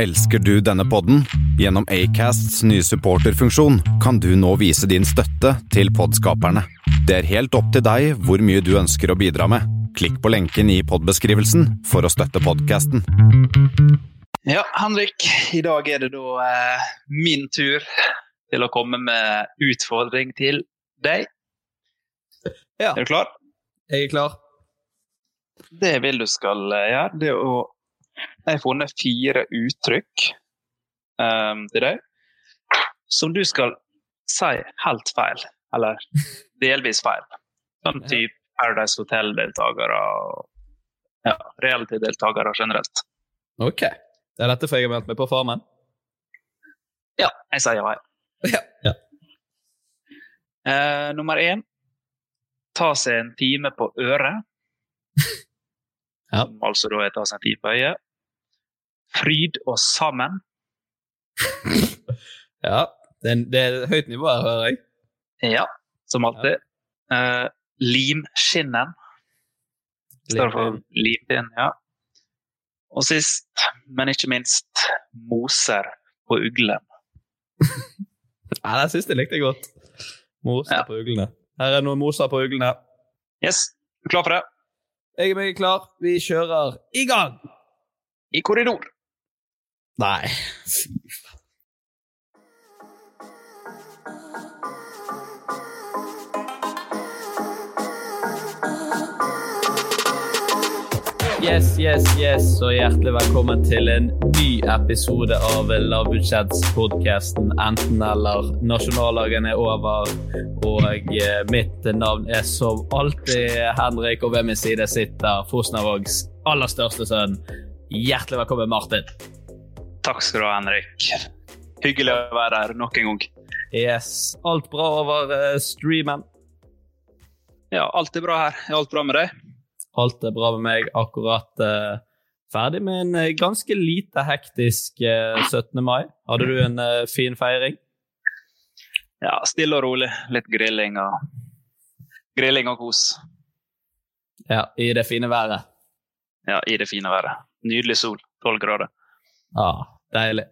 Elsker du denne podden? Gjennom Acasts nye supporterfunksjon kan du nå vise din støtte til podskaperne. Det er helt opp til deg hvor mye du ønsker å bidra med. Klikk på lenken i podbeskrivelsen for å støtte podkasten. Ja, Henrik. I dag er det da eh, min tur til å komme med utfordring til deg. Ja. Er du klar? Jeg er klar. Det jeg vil du skal eh, gjøre, det er å Jeg har funnet fire uttrykk um, til deg som du skal si helt feil. Eller delvis feil. Sånn type Paradise Hotel-deltakere og ja, reality-deltakere generelt. Ok. Det er dette for jeg har meldt meg på Farmen? Ja, jeg sier ja. Ja. ja. Uh, nummer én ta seg en time på øret. Ja. Som altså da er ta seg en time på øyet. Fryd og sammen. ja. Det er, det er høyt nivå her, hører jeg. Ja, som alltid. Eh, limskinnen. For limpinn, ja. Og sist, men ikke minst, moser på uglen. Ja, det siste likte jeg godt. Moser Ja. på uglene. Her er noen moser på uglene. Yes, du klar for det? Jeg er meget klar. Vi kjører i gang! I korridor. Nei. Yes, yes, yes, og hjertelig velkommen til en ny episode av Lavbudsjettspodkasten Enten-eller. Nasjonaldagen er over, og eh, mitt navn er som alltid Henrik, og ved min side sitter Fosnavågs aller største sønn. Hjertelig velkommen, Martin. Takk skal du ha, Henrik. Hyggelig å være her nok en gang. Yes, alt bra over eh, streamen? Ja, alt er bra her. Er alt bra med deg? Alt er bra med meg. Akkurat uh, ferdig med en eh, ganske lite hektisk uh, 17. mai. Hadde du en uh, fin feiring? Ja, stille og rolig. Litt grilling og Grilling og kos. Ja, i det fine været. Ja, i det fine været. Nydelig sol. Tolv grader. Ja, deilig.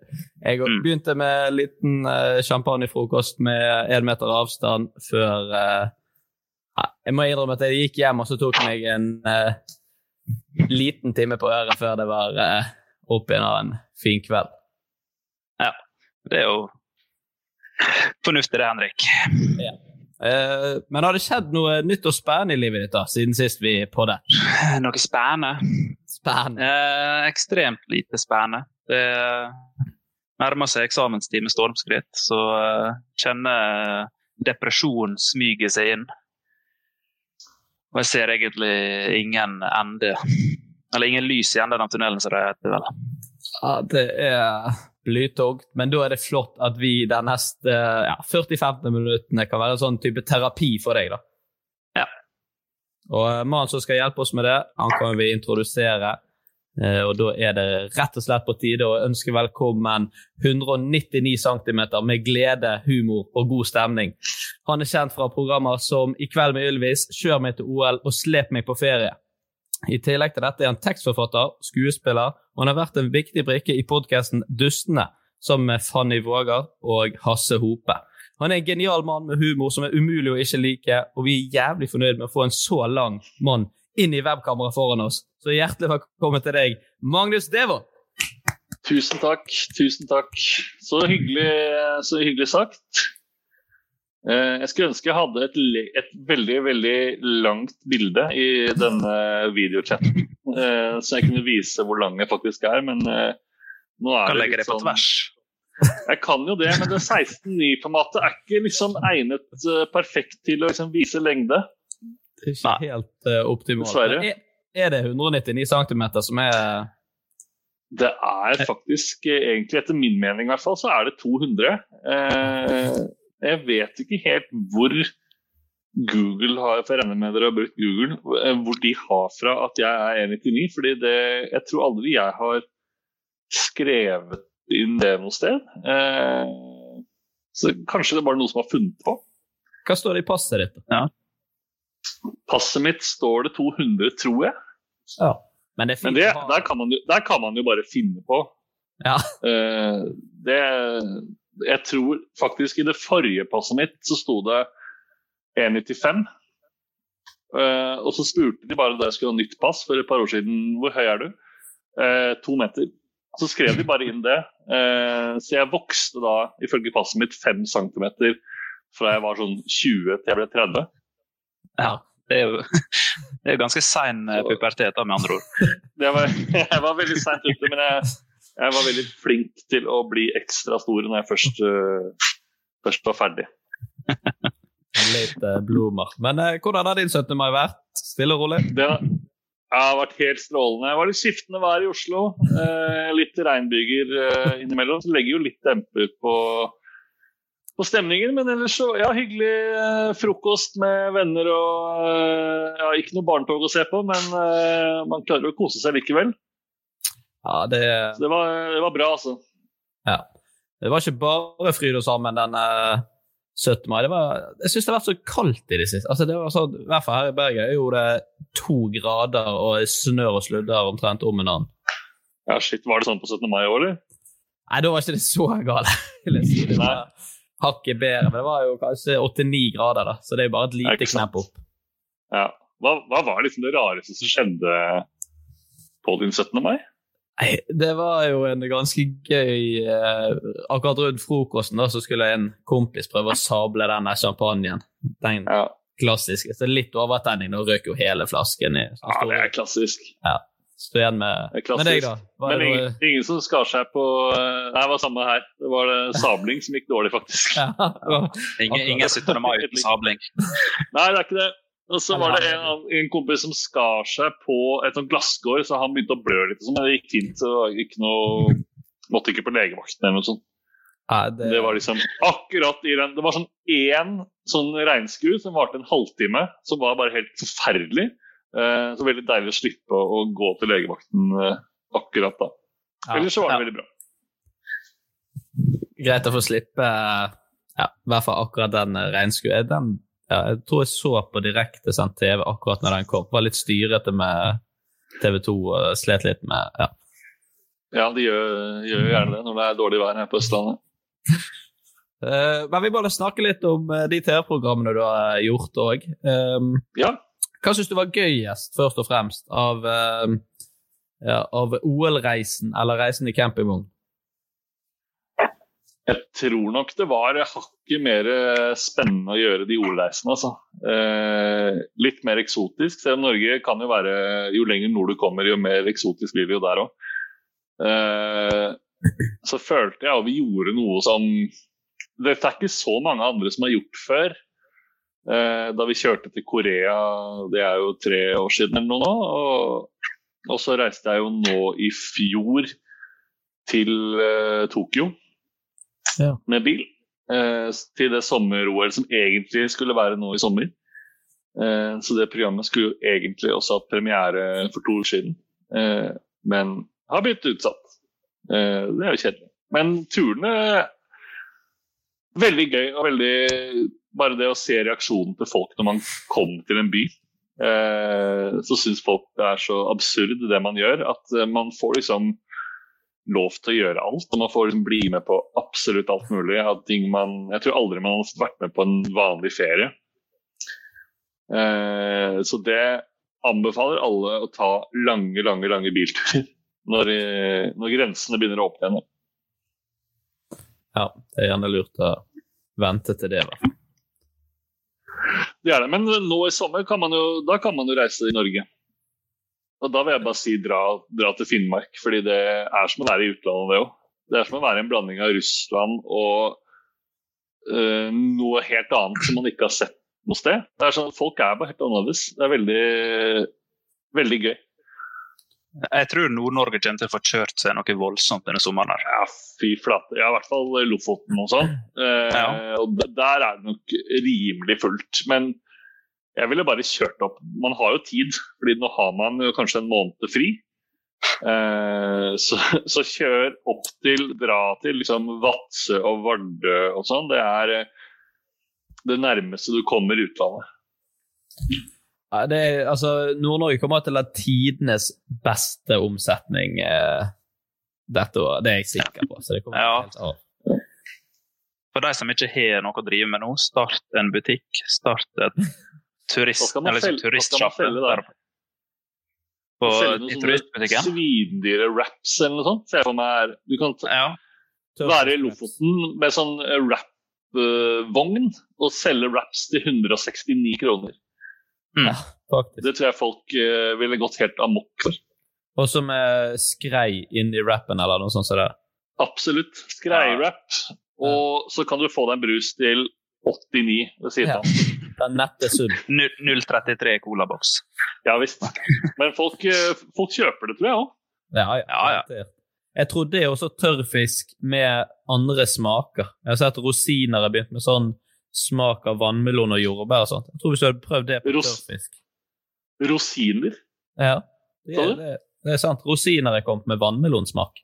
Jeg Mm. begynte med en liten uh, champagnefrokost med én meter avstand før uh, Jeg må innrømme at jeg gikk hjem og så tok meg en uh, liten time på øret før det var uh, opp igjen av en fin kveld. Ja, det er jo fornuftig det, Henrik. Eh, men har det skjedd noe nytt og spennende i livet ditt da, siden sist vi på det? Noe spennende? Spennende. Ekstremt lite spennende. Det nærmer seg eksamenstid med stormskritt, så eh, kjenner depresjon smyge seg inn. Og jeg ser egentlig ingen ende, eller ingen lys i enden av tunnelen, som det heter vel. Ja, det er blytungt, men da er det flott at vi de neste ja, 40-15 minuttene kan være en sånn type terapi for deg, da. Ja. Og eh, mannen som skal hjelpe oss med det, han kan vi introdusere. Eh, og Da er det rett og slett på tide å ønske velkommen 199 cm med glede, humor og god stemning. Han er kjent fra programmer som I kveld med Ylvis, Kjør meg til OL og Slep meg på ferie. I tillegg til dette er han tekstforfatter, skuespiller, og han har vært en viktig brikke i podkasten Dustene, sammen med Fanny Våger og Hasse Hope. Han er en genial mann med humor som er umulig å ikke like, og vi er jævlig fornøyd med å få en så lang mann inn i webkameraet foran oss. Så hjertelig velkommen til deg, Magnus Devold. Tusen takk. Tusen takk. Så hyggelig, så hyggelig sagt. Eh, jeg skulle ønske jeg hadde et, et, veldig veldig langt bilde i denne videochatten, eh, så jeg kunne vise hvor lang jeg faktisk er. Men eh, nå er kan det litt sånn Jeg kan jo det, men det 16.9-formatet er ikke liksom egnet perfekt til å liksom vise lengde. Ikke Nei. helt uh, optimalt. Er, er, det 199 cm som er Det er faktisk, egentlig etter min mening i hvert fall, så er det 200. Eh, jeg vet ikke helt hvor Google har for jeg regner med dere har brukt Google, eh, hvor de har fra at jeg er 1,99. fordi det, jeg tror aldri jeg har skrevet inn det noe sted. Eh, så kanskje det er bare noe som har funnet på. Hva står det i passet ditt? Ja. Passet mitt står det 200, tror jeg. Ja. Men, det Men det, der, kan jo, der, kan man jo, bare finne på. Ja. Uh, det jeg tror faktisk i det forrige passet mitt så sto det 1,95. Uh, eh, og så spurte de bare da jeg skulle ha nytt pass for et par år siden hvor høy er du? Uh, to meter. Så skrev de bare inn det. Så jeg vokste da ifølge passet mitt 5 cm fra jeg var sånn 20 til jeg ble 30. Ja, det er jo, det er ganske sein pubertet, med andre ord. Var, jeg var veldig seint ute, men jeg, jeg var veldig flink til å bli ekstra stor når jeg først, uh, først var ferdig. Litt uh, blomster. Men uh, hvordan har din 17. mai vært? Stille og rolig? Det har, har vært helt strålende. Det var litt skiftende vær i Oslo. litt regnbyger innimellom. Så legger jo litt demper på, på stemningen. Men ellers så ja, hyggelig frokost med venner og ja, Ikke noe barnetog å se på, men man klarer å kose seg likevel. Ja, det... Så det var, det var, bra, altså. Ja. Det var ikke bare fryd og sammen den uh, 17. mai. Det var, jeg syns det har vært så kaldt i det siste. Altså, det var så, I hvert fall her i Bergen er jo det to grader og snør og sludder omtrent om en annen. Ja, shit. Var det sånn på 17. mai i år, eller? Nei, da var ikke det så galt. si. Det var hakket bedre, men det var jo kanskje 8-9 grader, da. Så det er jo bare et lite knepp opp. Ja. Hva, hva var liksom det rareste som skjedde på din 17. mai? Nei, det var jo en ganske gøy eh, Akkurat rundt frokosten da, så skulle en kompis prøve å sable denne champagnen. Den ja. klassiske. Så litt overtenning, Nå røk jo hele flasken i. Ja, det er klassisk. Ja. Stå igjen med, med deg, da. Var Men ingen, noe... ingen, som skar seg på eh, Nei, det var samme her. Det var det sabling som gikk dårlig, faktisk. Ja, ingen, ingen 17. mai uten sabling. Nei, det er ikke det. Og så var det en, en, kompis som skar seg på et sånt glasskår, så han begynte å blø litt. Men det gikk fint. så gikk noe, Måtte ikke på legevakten eller noe sånt. Ja, det... det... var liksom akkurat i den Det var sånn én sånn regnskur som varte en halvtime, som var bare helt forferdelig. Eh, så veldig deilig å slippe å, gå til legevakten eh, akkurat da. Ja, Ellers så var det ja. veldig bra. Greit å få slippe ja, i hvert fall akkurat den regnskuen. Den ja, jeg tror jeg så på direktesendt TV akkurat når den kom. Var litt styrete med TV2 og slet litt med Ja, ja de gjør, gjør gjerne det når det er dårlig vær her på Østlandet. men vi må snakke litt om de TV-programmene du har gjort òg. Um, ja. Hva syns du var gøyest, først og fremst, av, uh, ja, av OL-reisen eller reisen i campingvogn? Jeg tror nok det var hakket mer spennende å gjøre de ordreisene. Altså. Eh, litt mer eksotisk. Selv om Norge kan jo være Jo lenger nord du kommer, jo mer eksotisk blir det jo der òg. Eh, så følte jeg at vi gjorde noe som Dette er ikke så mange andre som har gjort før. Eh, da vi kjørte til Korea, det er jo tre år siden eller noe nå. Og, og så reiste jeg jo nå i fjor til eh, Tokyo ja. med bil eh, til det sommer-OL som egentlig skulle være nå i sommer. Eh, så det programmet skulle jo egentlig også hatt premiere for to år siden. Eh, men har blitt utsatt. Eh, det er jo kjedelig. Men turene Veldig gøy og veldig Bare det å se reaksjonen til folk når man kommer til en by. Eh, så syns folk det er så absurd det man gjør, at eh, man får liksom lov til å gjøre alt. Og man får liksom bli med på absolutt alt mulig. Man, jeg tror aldri man har vært med på en vanlig ferie. Eh, så det anbefaler alle å ta lange, lange, lange bilturer når, når grensene begynner å åpne igjen. Ja, det er gjerne lurt å vente til det. i hvert Det er det, men nå i sommer kan man jo, da kan man jo reise i Norge. Og Da vil jeg bare si dra, dra til Finnmark, fordi det er som å være i utlandet, det òg. Det er som å være en blanding av Russland og øh, noe helt annet som man ikke har sett noe sted. Det er sånn, Folk er bare helt annerledes. Det er veldig, veldig gøy. Jeg tror Nord-Norge kommer til å få kjørt seg noe voldsomt denne sommeren. her. Ja, fy flate. Ja, I hvert fall Lofoten og sånn. Eh, ja. og Der er det nok rimelig fullt. Men jeg ville bare kjørt opp. Man har jo tid, fordi nå har man jo kanskje en måned fri. Eh, så, så, kjør opp til, dra til liksom Vadsø og Vardø og sånn. Det er eh, det nærmeste du kommer utlandet. Det er, altså, Nord-Norge kommer til å ha tidenes beste omsetning eh, dette året. Det er jeg sikker på. så det kommer ja. helt av. For de som ikke har noe å drive med nå, start en butikk. Start et turist, eller liksom turistsjappe. På, i turistbutikken. Svindyre wraps eller noe sånt. Ser jeg for meg her. Du kan ja. være i Lofoten med sånn wrap-vogn og selge wraps til 169 kroner. Mm. Ja, det tror jeg folk uh, ville gått helt amok for. Og som uh, skrei inn i rappen eller noe sånt som så det? Absolutt. Skreirapp. Ja. Og så kan du få deg en brus til 89 ved siden av. Ja. Den nette sum. 033 colaboks. Ja visst. Men folk, uh, folk, kjøper det, tror jeg òg. Ja, ja. ja, Jeg trodde det er også tørrfisk med andre smaker. Jeg har sett rosiner har begynt med sånn smak av vannmelon og jordbær og sånt. Jeg tror hvis du hadde prøvd det på Ros tørrfisk Rosiner? Ja, det er, det, det er, sant. Rosiner er kommet med vannmelonsmak.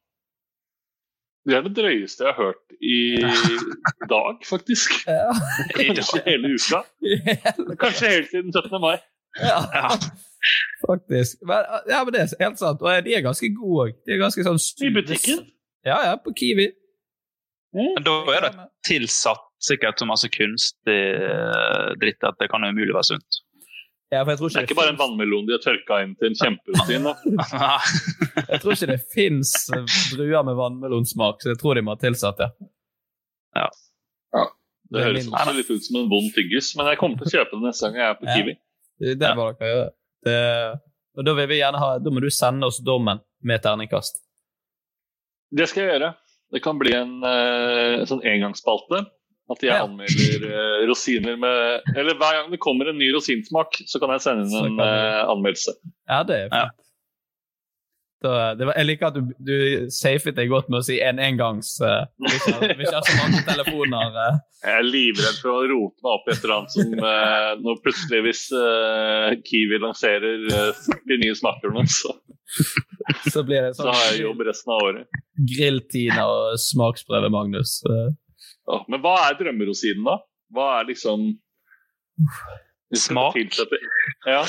Det er det drøyeste jeg har hørt i dag, faktisk. Ja. Kanskje hele uka. Kanskje helt siden 17. mai. Ja, faktisk. Men, ja, men det er helt sant. Og de er ganske gode òg. De er ganske sånn I butikken? Ja, ja, på Kiwi. Men da er det tilsatt sikkert så masse kunstig eh, dritt at det kan umulig være sunt. Ja, det er ikke bare en vannmelon de har tørka inn til en kjemperutin. jeg tror ikke det fins druer med vannmelonsmak, så jeg tror de må ha tilsatt det. Ja. ja. Det, det høres også litt ut som en vond tyggis, men jeg kommer til å kjøpe det neste gang jeg er på Kiwi. Ja, det må dere gjør. Det, og da vil vi gjerne ha, da må du sende oss dommen med terningkast. Det skal jeg gjøre. Det kan bli en uh, sånn engangsspalte at jeg anmelder uh, rosiner med Eller hver gang det kommer en ny rosinsmak, så kan jeg sende inn en uh, anmeldelse. Ja, det er fint. Ja. Da, var, jeg liker at du, du safet deg godt med å si en engangs uh, Vi ikke har så mange telefoner. Uh. Jeg er livredd for å rote meg opp i et eller annet som uh, når plutselig hvis Kiwi lanserer uh, de nye smakene, så, så, blir det sånn, så har jeg jobb resten av året. Grilltina og smaksprøve, Magnus. Ja, men hva er drømmerosinen, da? Hva er liksom Smak? Ja.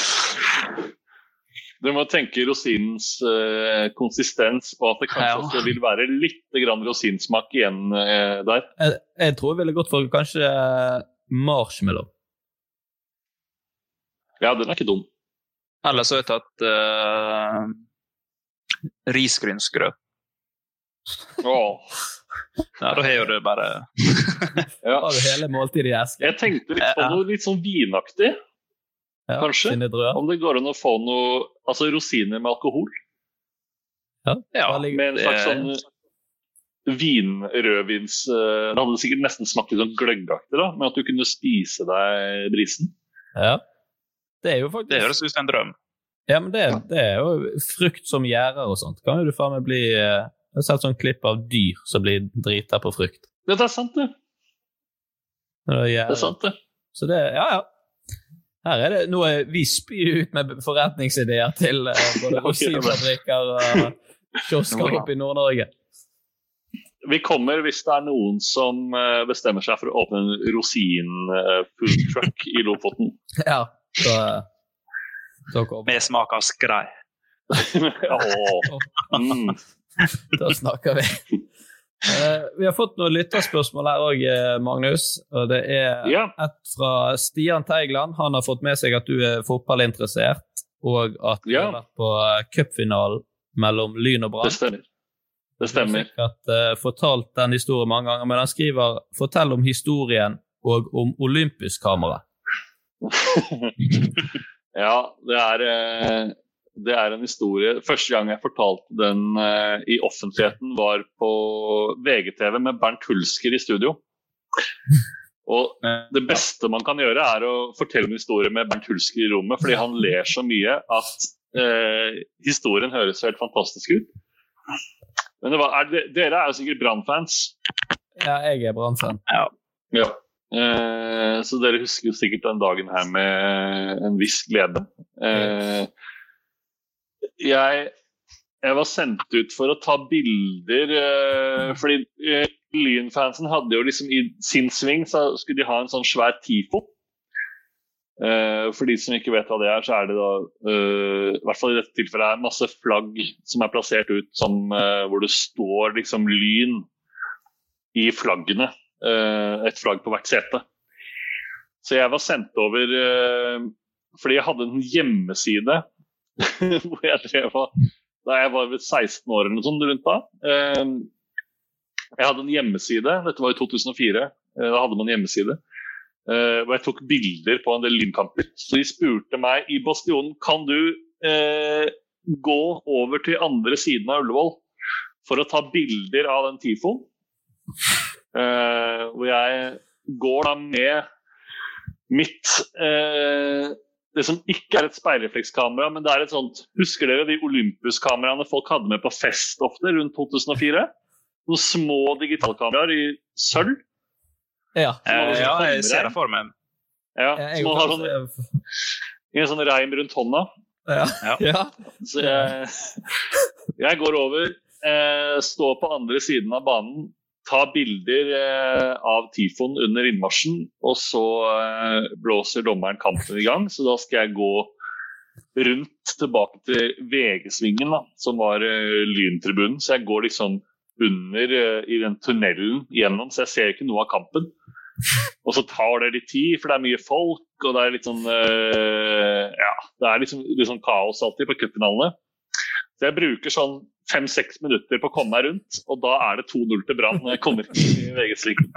Du må tenke rosinens uh, konsistens, og at det kanskje ja. også vil være litt grann rosinsmak igjen uh, der. Jeg, jeg, tror jeg ville gått for kanskje uh, marshmallow. Ja, den er ikke dum. Eller så har jeg tatt uh, risgrynsgrøt. Oh. Ja, da har jo du bare ja. Har du hele måltidet i esken? Jeg tenkte litt på noe litt sånn vinaktig, ja, kanskje. Om det går an å få noe Altså rosiner med alkohol. Ja, ja med en slags sånn vinrødvins eh, Det hadde sikkert nesten smakt litt sånn gløggaktig, da, men at du kunne spise deg brisen. Ja. Det er jo faktisk Det høres ut som en drøm. Ja, men det, det, er jo frukt som gjærer og sånt. Kan jo du faen meg bli eh, jeg har sett sånn klipp av dyr som blir drita på frukt. Det er sant, det. Det er, det er sant, det. Så det Ja, ja. Her er det noe vi spyr ut med forretningsideer til uh, både rosinfabrikker og kiosker oppe i Nord-Norge. Vi kommer hvis det er noen som uh, bestemmer seg for å åpne en rosin-food uh, truck i Lofoten. Ja, så, så Med smak av skrei. oh. mm. Da snakker vi. Uh, vi har fått noen lytterspørsmål her òg, eh, Magnus. og Det er ja. et fra Stian Teigland. Han har fått med seg at du er fotballinteressert, og at du har vært på eh, cupfinalen mellom Lyn og Brann. Det stemmer. Det stemmer. Du har sikkert uh, fortalt den historien mange ganger, men han skriver 'fortell om historien og om olympisk kamera'. ja, det er uh det er en historie Første gang jeg fortalte den uh, i offentligheten, var på VGTV med Bernt Hulsker i studio. Og det beste man kan gjøre, er å fortelle en historie med Bernt Hulsker i rommet, fordi han ler så mye at uh, historien høres helt fantastisk ut. Men var, er, dere er jo sikkert Brann-fans? Ja, jeg er Brann-fan. Ja. ja. Uh, så dere husker jo sikkert den dagen her med en viss glede. Uh, jeg, jeg, var sendt ut for å ta bilder uh, fordi uh, Lyn-fansen hadde jo liksom i sin sving så skulle de ha en sånn svær TIFO. Uh, for de som ikke vet hva det er, så er det da i hvert fall i dette tilfellet er masse flagg som er plassert ut som, hvor det står liksom Lyn i flaggene. et flagg på hvert sete. Så jeg var sendt over fordi jeg hadde en hjemmeside hvor jeg drev da jeg var 16 år eller noe sånt rundt da. Ehm, jeg hadde en hjemmeside, dette var i 2004, eh, da hadde man en hjemmeside. Eh, hvor jeg tok bilder på en del lynkamper. Så de spurte meg i Bastionen kan du eh, gå over til andre siden av Ullevål for å ta bilder av den tifoen. Eh, hvor jeg går da med mitt eh, det som ikke er et speilreflekskamera, men det er et sånt Husker dere de Olympus-kameraene folk hadde med på fest ofte rundt 2004? Noen små digitalkameraer i sølv. Ja, eh, ja jeg ser det for meg. Ja, som man har sånn, en sånn reim rundt hånda. Ja. ja. Så jeg, jeg går over, eh, står på andre siden av banen, ta bilder eh, av Tifon under innmarsjen, og så eh, blåser dommeren kampen i gang. Så da skal jeg gå rundt tilbake til VG-svingen, som var eh, Lyntribunen. Så jeg går liksom under i den tunnelen gjennom, så jeg ser ikke noe av kampen. Og så tar det litt tid, for det er mye folk, og det er litt sånn Ja, det er liksom, litt sånn kaos alltid på cupfinalene. Så jeg bruker sånn fem-seks minutter på å komme meg rundt, og da er det 2-0 til Brann når jeg kommer i VG-slikken.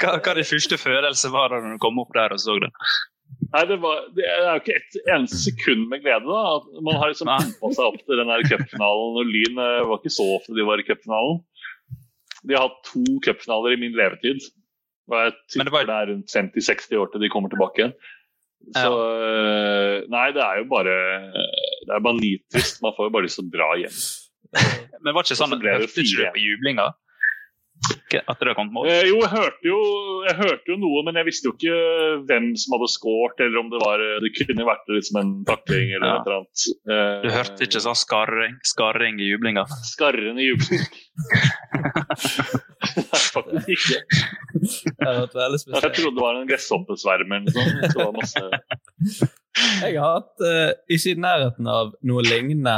hva, hva din første følelse var da du kom opp der og så det? Nei, det, var, det er jo ikke et eneste sekund med glede. da. Man har liksom pumpa seg opp til den cupfinalen. og Lyn eh, var ikke så ofte de var i cupfinalen. De har hatt to cupfinaler i min levetid. Og jeg tipper det, var... det er rundt 50-60 år til de kommer tilbake igjen. Så ja. Nei, det er jo bare Det er bare nitrist. Man får jo bare lyst til å dra hjem. Men var det ikke sånn at hørte ikke du på jublinga? At det kom mål? Eh, jo, jeg hørte jo, jeg hørte jo, noe, men jeg visste jo ikke hvem som hadde skåret, eller om det var Det kunne vært liksom en takling eller ja. et eller annet. Eh, du hørte ikke sånn skarring, skarring i jublinga? Skarrende jubling. Faktisk ikke. Jeg trodde det var en gresshoppesverm eller noe sånt. Jeg har hatt uh, ikke i nærheten av noe lignende,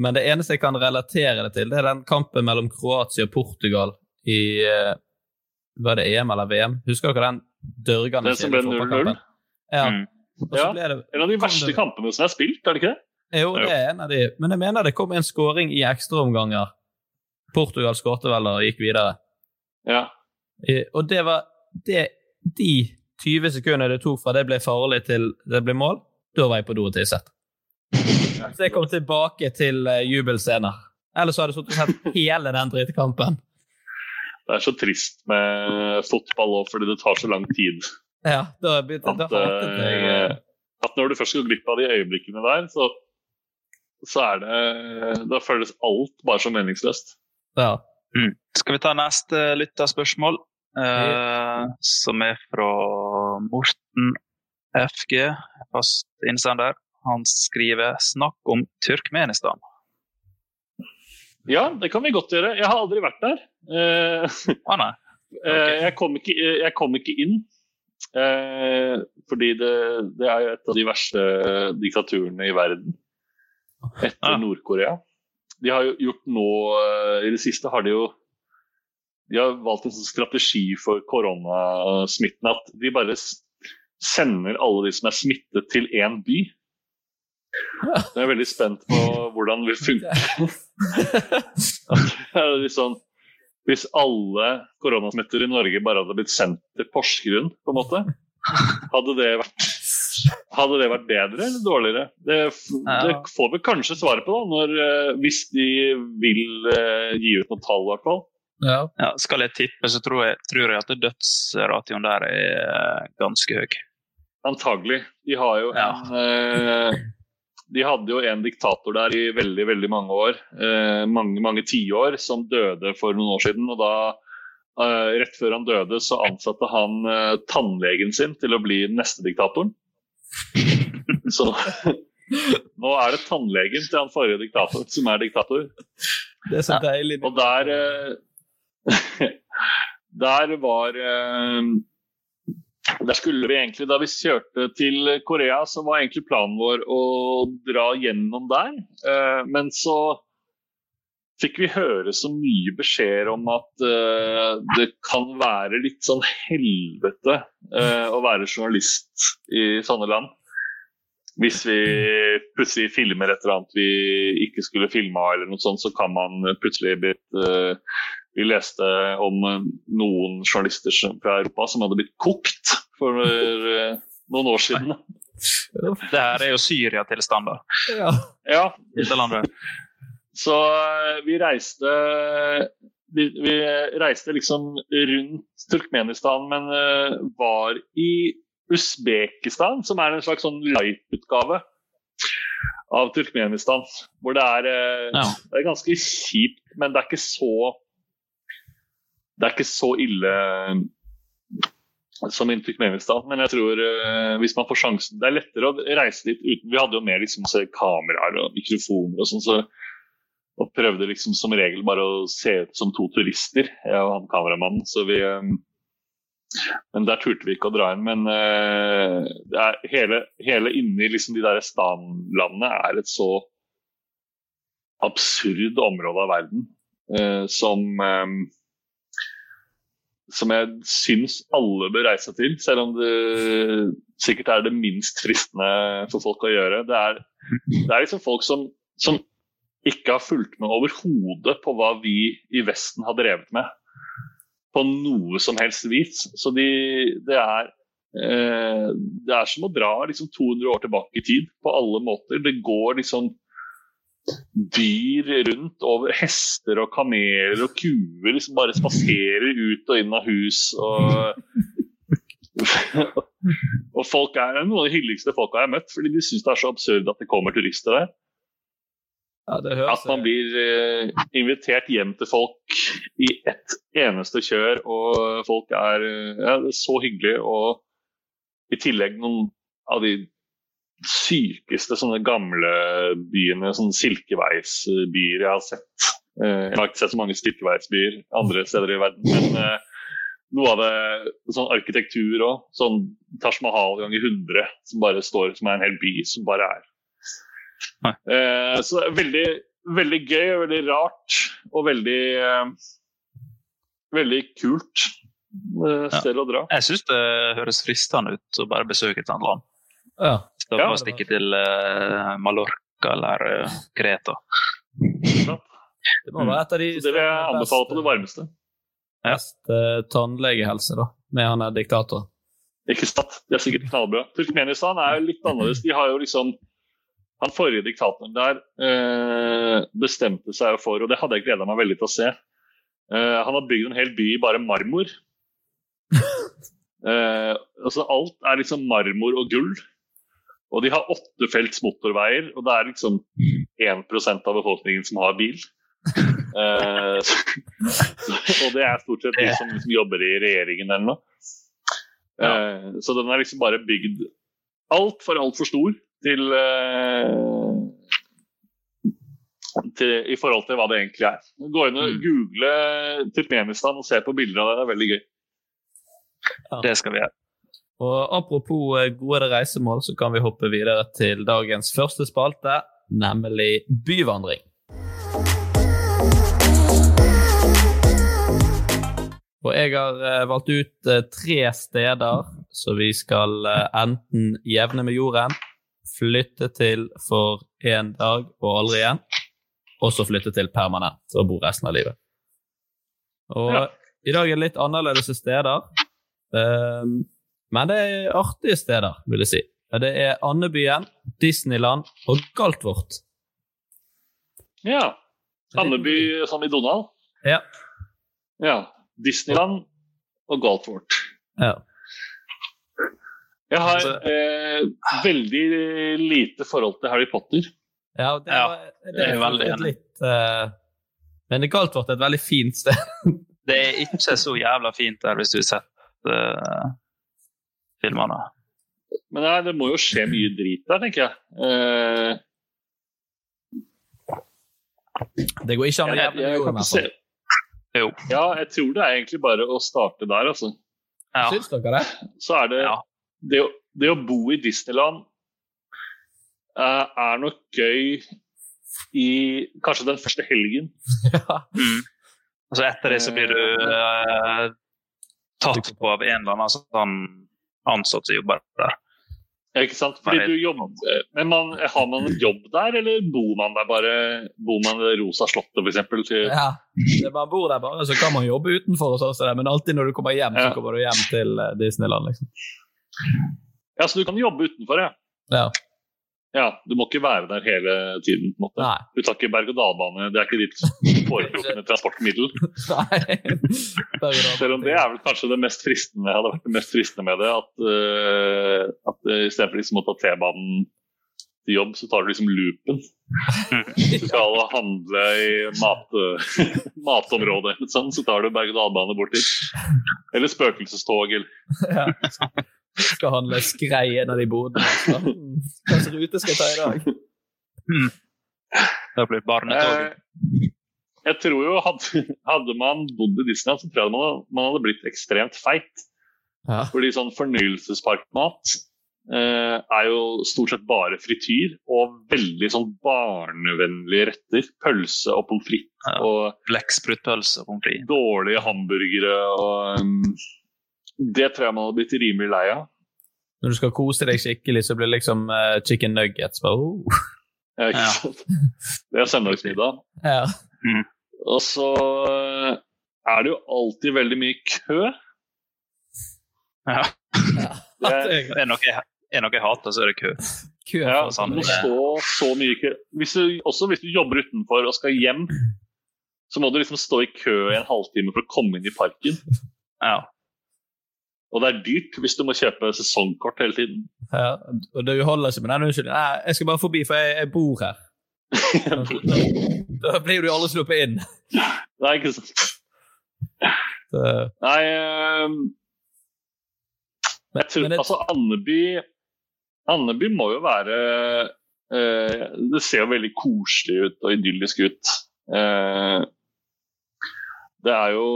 men det eneste jeg kan relatere det til, det er den kampen mellom Kroatia og Portugal i uh, Var det EM eller VM? Husker dere den dørgende Den som ble 0-0? Ja. Mm. ja. Det, en av de verste det... kampene som er spilt, er det ikke det? Jo, det er en av de. Men jeg mener det kom en skåring i ekstraomganger. Portugal skårte vel og gikk videre. Ja. Og det var det, de 20 sekundene det tok fra det ble farlig til det ble mål, da var jeg på do og tisset. Så jeg kom tilbake til uh, jubelscener. Ellers hadde jeg sittet og sett hele den drittkampen. Det er så trist med fotball òg, fordi det tar så lang tid. Ja, da begynte at, jeg uh, At når du først går glipp av de øyeblikkene der, så, så er det Da føles alt bare så meningsløst. Ja. Mm. Skal vi ta neste lytterspørsmål? eh, som er fra Morten FG, fast innsender. Han skriver 'Snakk om Turkmenistan'. Ja, det kan vi godt gjøre. Jeg har aldri vært der. Uh, Ah, nei. Okay. jeg, kom ikke, jeg kom ikke inn. Uh, fordi det, det er jo et av de verste diktaturene i verden. Etter Ah. Nord-Korea. De har jo gjort nå eh, I det siste har de jo de har valgt en sånn strategi for koronasmitten at de bare sender alle de som er smittet, til én by. Jeg er veldig spent på hvordan det vil funke. Sånn, hvis alle koronasmitter i Norge bare hadde blitt sendt til Porsgrunn, på en måte, hadde det vært, hadde det vært bedre eller dårligere? Det, det får vi kanskje svaret på, da, når, eh, hvis de vil uh, gi ut noen tall, hvert fall. Ja. Ja, skal jeg tippe, så tror jeg, tror jeg at dødsratioen der er eh, ganske høy. Antagelig. De har jo Ja. en eh, De hadde jo en diktator der i veldig veldig mange år, eh, mange mange tiår, som døde for noen år siden. og da eh, Rett før han døde, så ansatte han eh, tannlegen sin til å bli neste diktatoren. Så nå er det tannlegen til han forrige diktator som er diktator. Det er så deilig. Og der eh, Der var eh, Der skulle vi egentlig, Da vi kjørte til Korea, så var egentlig planen vår å dra gjennom der. Eh, Men så fikk vi høre så mye beskjeder om at uh, det kan være litt sånn helvete uh, å være journalist i sånne land. Hvis vi plutselig filmer et eller annet vi ikke skulle filma, eller noe sånt, så kan man plutselig blitt uh, Vi leste om eh, noen journalister fra Europa som hadde blitt kokt for eh, noen år siden. Det her er jo Syria-tilstander, Ja. Ja. Så eh, vi reiste vi, vi reiste liksom rundt Turkmenistan, men eh, var i Usbekistan, som er en slags sånn light-utgave av Turkmenistan. Hvor det er, eh, Ja. det er ganske kjipt, men det er ikke så Det er ikke så ille som i Turkmenistan. Men jeg tror hvis man får sjansen Det er lettere å reise dit uten Vi hadde jo mer liksom kameraer og mikrofoner og sånn, så og prøvde liksom som regel bare å se ut som to turister, jeg og han kameramannen. Så vi eh, Men der turte vi ikke å dra inn. Men eh, er hele, hele inni liksom de der Stan-landene er et så absurd område av verden eh, som eh, som jeg syns alle bør reise til, selv om det sikkert er det minst fristende for folk å gjøre. Det er, det er liksom folk som, som ikke har fulgt med overhodet på hva vi i Vesten har drevet med. På noe som helst vis. Så de, det, er, eh, det er som å dra liksom 200 år tilbake i tid på alle måter. Det går liksom dyr rundt over hester og kameler og kuer liksom bare spaserer ut og inn av hus. Og, og folk er noen av de hyggeligste folka jeg har møtt, fordi de syns det er så absurd at det kommer turister der. Ja, høres At man blir eh, invitert hjem til folk i ett eneste kjør, og folk er, ja, så hyggelige. Og i tillegg noen av de sykeste sånne gamle byene, sånne silkeveisbyer jeg har sett. Eh, jeg har ikke sett så mange silkeveisbyer andre steder i verden, men eh, noe av det sånn arkitektur òg. Sånn Taj Mahal ganger 100, som bare står som er en hel by som bare er. Eh, så det er veldig, veldig gøy og veldig rart og veldig eh, Veldig kult eh, sted å dra. Jeg syns det høres fristende ut å bare besøke et annet land. Ja. Istedenfor Ja, å stikke til eh, Mallorca eller Kreta. Det må være et av de Så det vil jeg anbefale på det varmeste. beste tannlegehelse, da, med han der diktatoren. Ikke sant? Det er sikkert knallbra. Turkmenistan er jo litt annerledes. De har jo liksom Han forrige diktatoren der eh, bestemte seg for, og det hadde jeg gleda meg veldig til å se eh, Han har bygd en hel by i bare marmor. Eh, altså Alt er liksom marmor og gull. Og de har åttefelts motorveier, og det er liksom 1% av befolkningen som har bil. Eh, og det er stort sett de som liksom jobber i regjeringen eller noe. Eh, så den er liksom bare bygd altfor, altfor stor til, eh, til I forhold til hva det egentlig er. Gå inn og Mm. google Turkmenistan og se på bilder av det. Det er veldig gøy. Det skal vi gjøre. Og apropos eh, gode reisemål, så kan vi hoppe videre til dagens første spalte, nemlig byvandring. Og jeg har eh, valgt ut eh, tre steder så vi skal eh, enten jevne med jorden, flytte til for én dag og aldri igjen, og så flytte til permanent og bo resten av livet. Og Ja. i dag er det litt annerledes steder, um, men det er artige steder, vil jeg si. Det er Andebyen, Disneyland og Galtvort. Ja. Andeby som i Donald. Ja. Ja. Disneyland og Galtvort. ja. Jeg har Altså- eh, veldig lite forhold til Harry Potter. Ja, det, Ja, var- det er veldig enig. litt uh, Men Galtvort er et veldig fint sted. Det er ikke så jævla fint der hvis du har sett uh, filmene. Men nei, det må jo skje mye drit der, tenker jeg. Uh, Det går ikke an å jeg kan se altså. Jo. Ja, jeg tror det er egentlig bare å starte der, altså. Ja. Syns dere det? Så er det Ja. Det, det å bo i Disneyland uh, er nok gøy i kanskje den første helgen. ja. Mm. Og så etter det så blir du uh, tatt på av en eller annen sånn ansatt som jobber der. Ja, Ikke sant? Fordi du jobber, men man, Har man en jobb der, eller bor man der bare Bor man i Rosa slottet, f.eks.? Ja. Det man bor der bare, så kan man jobbe utenfor, og sånt, men alltid når du kommer hjem, så kommer du hjem til Disneyland. liksom. Ja, Så du kan jobbe utenfor, ja. Ja. ja. Du må ikke være der hele tiden. på en måte. Nei. Du tar ikke berg-og-dal-bane, det er ikke ditt foretrukne transportmiddel. Nei. Selv om det er vel kanskje det mest fristende hadde vært det mest fristende med det. At, uh, at uh, istedenfor liksom å ta T-banen til jobb, så tar du liksom loopen. Du skal handle i mat, matområdet, sånn, så tar du berg-og-dal-bane bort dit. Eller spøkelsestog. Eller. Ja. Skal handle skrei en av de bodene. Hva hmm, Hvilken rute skal jeg ta i dag? Det blir barnetog. Eh, jeg tror jo hadde, hadde man bodd i Disneyland, så tror jeg man, man hadde blitt ekstremt feit. Ja. Fordi sånn fornøyelsesparkmat eh, er jo stort sett bare frityr og veldig sånn barnevennlige retter. Pølse og pommes frites Ja. og Blekksprutpølse og pommes frites. dårlige hamburgere og um, Det tror jeg man hadde blitt rimelig lei av. Når du skal kose deg skikkelig, så blir det liksom uh, chicken nuggets. Bare, oh. Ja, ikke Ja. sant? Det er søndagsmiddag. ja. Og så eh, er det jo alltid veldig mye kø. Ja. Det, Er det noe jeg, er jeg hater, så er det kø. Kø Ja, du må stå så mye i kø. Hvis du, også hvis du jobber utenfor og skal hjem, så må du liksom stå i kø i en halvtime for å komme inn i parken. Ja. Og det er dyrt hvis du må kjøpe sesongkort hele tiden. Ja, og du holder ikke med den unnskyldningen. Nei, jeg skal bare forbi, for jeg, jeg bor her. Da blir du aldri sluppet inn. Nei, ikke sant. Så, Nei um, Jeg tror, men det- altså Andeby Andeby må jo være uh, Det ser jo veldig koselig ut og idyllisk ut. Uh, det er jo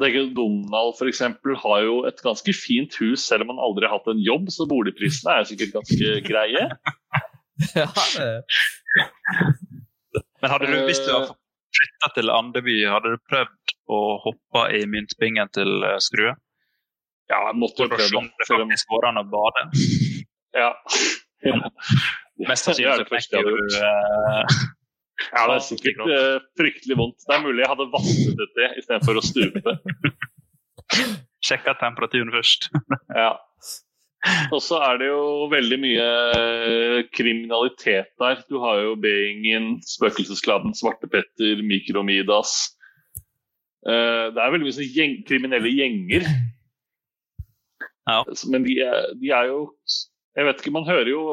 Donald for eksempel, har jo et ganske fint hus, selv om han aldri har hatt en jobb, så boligprisene er sikkert ganske greie. ja, Men hadde du, hvis du Eh. hadde flytta til Andeby, hadde du prøvd å hoppe i myntbingen til eh, Skrue? Ja, jeg måtte jo For å se om det faktisk går an å bade? Ja. ja. Mest sannsynlig hadde du eh, Ja, det er sikkert eh, fryktelig vondt. Det er mulig jeg hadde vasset ut det istedenfor å stupe. sjekka temperaturen først. Ja. Og så er det jo veldig mye eh, kriminalitet der. Du har jo B-gjengen, Spøkelseskladden, Svartepetter, Mikromidas. Eh, Det er veldig mye sånn gjeng, kriminelle gjenger. Ja. Men de er, de er jo Jeg vet ikke, man hører jo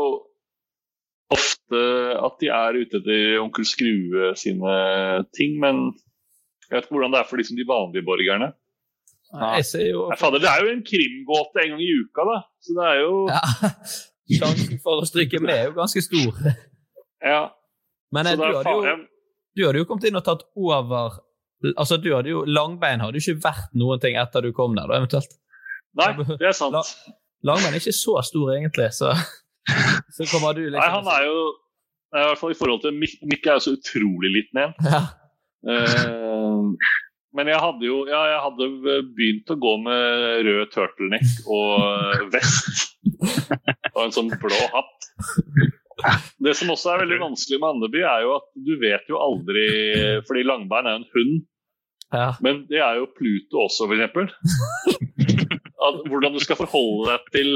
ofte at de er ute etter onkel Skrue sine ting, men jeg vet ikke hvordan det er for liksom de vanlige borgerne. Jeg ser jo Nei, fader, det er jo en krimgåte en gang i uka, da. Så det er jo ja, Sjansen for å stryke med er jo ganske stor. Ja. Men Så du det er hadde, jo, faen, du hadde jo kommet inn og tatt over Altså, du hadde jo Langbein hadde jo ikke vært noen ting etter du kom der, da, eventuelt. Nei, det er sant. La- Langbein er ikke så stor, egentlig, så, så kommer du liksom Nei, han er jo I hvert fall i forhold til Mikk Mikk er jo så utrolig liten igjen. ja. Uh, men jeg hadde jo ja, jeg hadde begynt å gå med rød turtleneck og vest. og en sånn blå hatt. Det som også er veldig vanskelig med Andeby, er jo at du vet jo aldri Fordi Langbein er jo en hund, ja. men det er jo Pluto også, f.eks. Hvordan du skal forholde deg til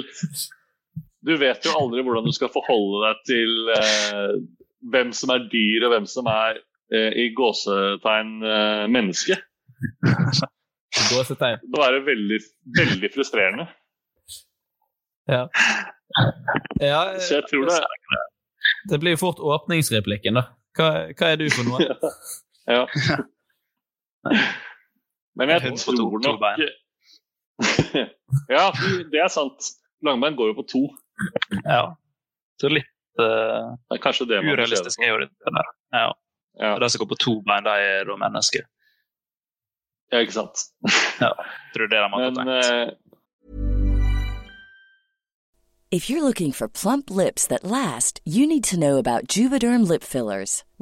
Du vet jo aldri hvordan du skal forholde deg til eh, hvem som er dyr, og hvem som er eh, i gåsetegn eh, menneske. Gåsetegn. Da er det veldig, veldig frustrerende. Ja. ja. Så jeg tror det Det blir jo fort åpningsreplikken, da. Hva, hva er du for noe? Ja. Men jeg tror nok. Ja, det er sant. Langbein går jo på to. Ja. Så litt uh, Det er kanskje det man det urealistisk er jo det der. Ja. Ja. De som går på to bein, de er da mennesker. ja, ikke sant. ja. Tror du det de har Men tenkt? eh, If you're looking for plump lips that last, you need to know about Juvederm lip fillers.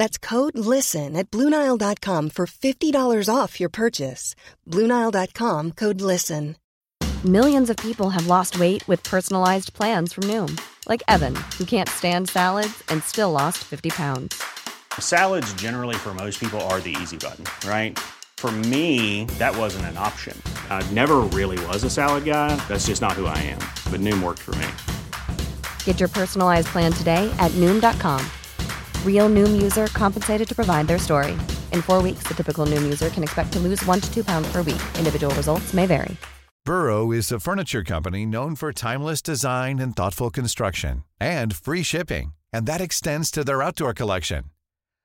That's code LISTEN at Bluenile.com for $50 off your purchase. Bluenile.com code LISTEN. Millions of people have lost weight with personalized plans from Noom, like Evan, who can't stand salads and still lost 50 pounds. Salads, generally, for most people, are the easy button, right? For me, that wasn't an option. I never really was a salad guy. That's just not who I am. But Noom worked for me. Get your personalized plan today at Noom.com. Real Noom user compensated to provide their story. In four weeks, the typical Noom user can expect to lose one to two pounds per week. Individual results may vary. Burrow is a furniture company known for timeless design and thoughtful construction and free shipping, and that extends to their outdoor collection.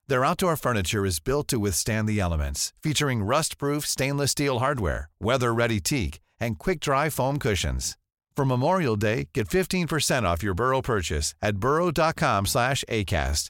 Their outdoor furniture is built to withstand the elements, featuring rust-proof stainless steel hardware, weather-ready teak, and quick-dry foam cushions. For Memorial Day, get 15% off your Burrow purchase at burrow.com slash ACAST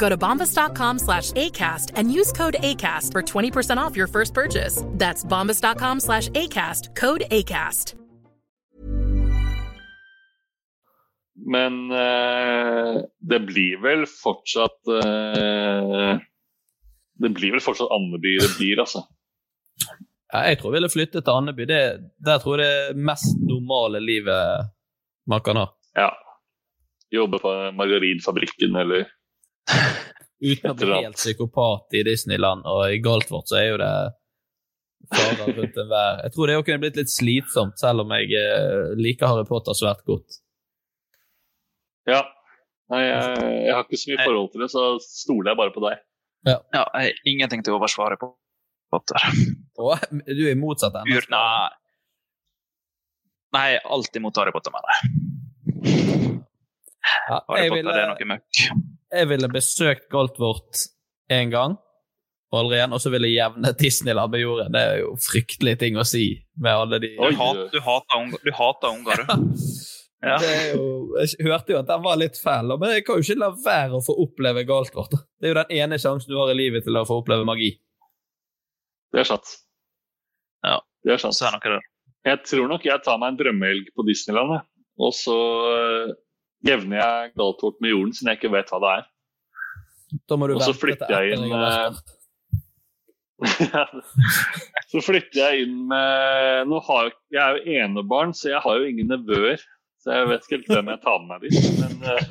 Go to bombas.com slash ACAST and use code ACAST for 20% off your first purchase. That's bombas.com slash ACAST, code ACAST. Men uh, det blir vel fortsatt uh, Det blir vel fortsatt Andeby det blir, altså. Ja, jeg tror jeg ville flytte til Andeby. Det, der tror jeg det er mest normale livet man kan ha. Ja. Jobbe på margarinfabrikken eller Uten å bli helt psykopat i Disneyland og i Galtvort, så er jo det farer rundt enhver Jeg tror det kunne blitt litt slitsomt, selv om jeg eh, liker Harry Potter svært godt. Ja. Nei, jeg, jeg har ikke så mye forhold til det, så stoler jeg bare på deg. Ja, jeg har ingenting til overs for Harry Potter. Og du er motsatt ennå? Nei. nei, alltid mot Harry Potter, mener jeg. Ja, Harry jeg Potter ville- er noe møkk. Jeg ville besøkt Galtvort én gang, og aldri igjen, og så ville jeg jevne Disneyland med jorden. Det er jo fryktelige ting å si med alle de Du, hat, du hater unger, du hater unger du. Ja. Det er jo, jeg hørte jo at den var litt fæl, men jeg kan jo ikke la være å få oppleve Galtvort. Det er jo den ene sjansen du har i livet til å få oppleve magi. Det er sant. Ja, det er sant. Så er noe der. Jeg tror nok jeg tar meg en drømmehelg på Disneyland, jeg. og så jevner jeg Galtvort med jorden, siden jeg ikke vet hva det er. Da må du Og så flytter jeg inn jeg Så flytter jeg inn med Nå har jeg, jeg er jo enebarn, så jeg har jo ingen nevøer. Så jeg vet ikke helt hvem jeg tar med meg dit. Men eh,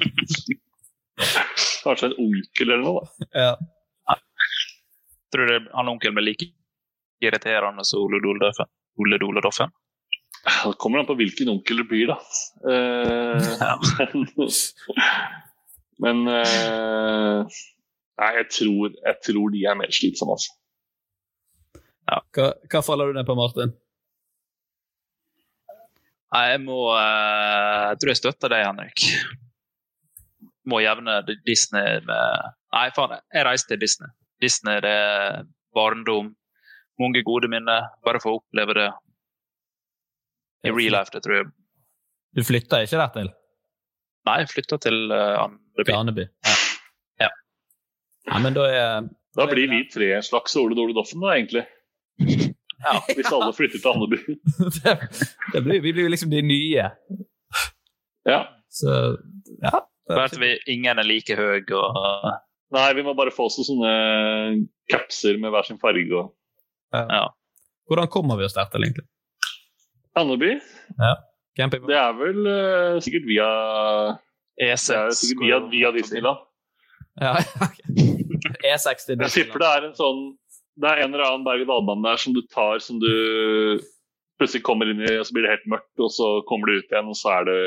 kanskje en onkel eller noe, da. Ja. Tror du han onkelen blir like irriterende som Ole Doledoffen? Det kommer an på hvilken onkel det blir, da. Eh, men eh, Nei, jeg tror, jeg tror de er mer slitsomme, altså. Hva, hva faller du ned på, Martin? Nei, jeg må eh, Jeg tror jeg støtter deg, Henrik. Må jevne Disney med Nei, faen, jeg reiser til Disney. Disney det er barndom. Mange gode minner. Bare få oppleve det i real life, det tror jeg. Du flytter ikke der til? Nei, jeg flytta til uh, Andeby. Andeby. Ja. Ja. ja. Men da er Da blir vi tre en slags Ole Dole Doffen, da, egentlig. Hvis alle flytter til Andeby. det, det blir, Vi blir liksom de nye. Ja. Så ja. Hvert vi, ingen er like høy og Nei, vi må bare få oss sånne capser med hver sin farge. Og... Ja. Hvordan kommer vi oss der til, egentlig? Andeby? Ja. Camping. Det er vel uh, sikkert via E6. Er sikkert via, via Disneyland. Ja, ok. E6 til Jeg tipper det er en sånn Det er en eller annen berg-og-dal-bane der som du tar som du plutselig kommer inn i, og så blir det helt mørkt, og så kommer du ut igjen, og så er det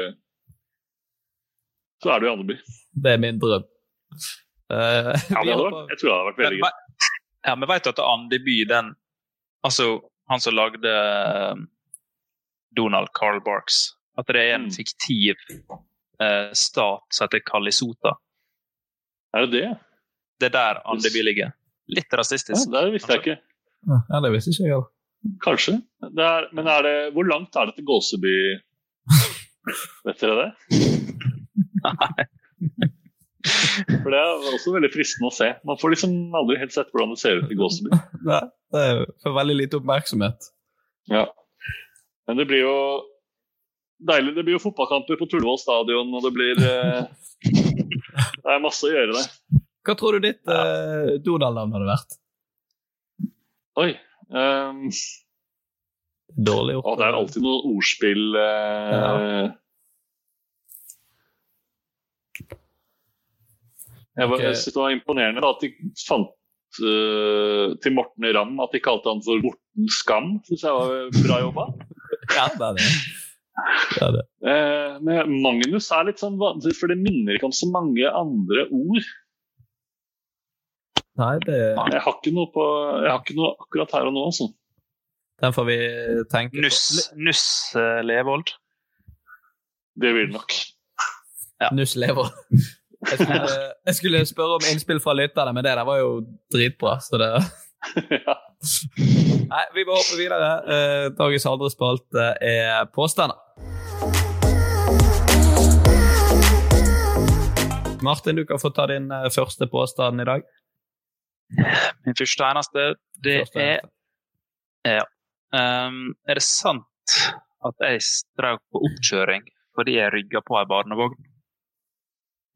Så er du i Andeby. Det er min drøm. Uh, Ja, det hadde vært, jeg tror det hadde vært veldig gøy. ja, Vi vet at Andeby, den Altså, han som lagde Donald Carl Barks, at det er en Mm. fiktiv eh, stat som heter Kalisota. Er det det? Det er der Andeby ligger. Litt Ja, rasistisk. det visste jeg ikke. Ja, det visste ikke jeg heller. Kanskje. Det er, men er det, hvor langt er det til Gåseby? Vet dere det? Nei. For det er også veldig fristende å se. Man får liksom aldri helt sett hvordan det ser ut i Gåseby. Nei, det får veldig lite oppmerksomhet. Ja. Men det blir jo deilig. Det blir jo fotballkamper på Tullevål stadion, og det blir eh, Det er masse å gjøre der. Hva tror du ditt eh, Donald-navn hadde vært? Oi. um, Dårlig gjort. å, det er alltid noe ordspill eh, Jeg, var, jeg synes det var imponerende da, at de fant uh, til Morten Ramm at de kalte han for Morten Skam. Syns jeg var bra jobba. Ja, det er det. det, er det. Eh, men Magnus er litt sånn vanskelig, for det minner ikke om så mange andre ord. Nei, det Jeg har ikke noe, på, jeg har ikke noe akkurat her og nå. Altså. Den får vi tenke på. Nuss, Nuss uh, Levold. Det blir det nok. Nuss lever. Jeg skulle, jeg skulle spørre om innspill fra lytterne, men det der var jo dritbra. Så det Nei, vi må hoppe videre. Eh, Dagens andre spalte er påstander. Martin, du kan få ta din eh, første påstand i dag. Min første eneste, det Første eneste. er ja. Um, Er det sant at jeg strøk på oppkjøring fordi jeg rygga på ei barnevogn?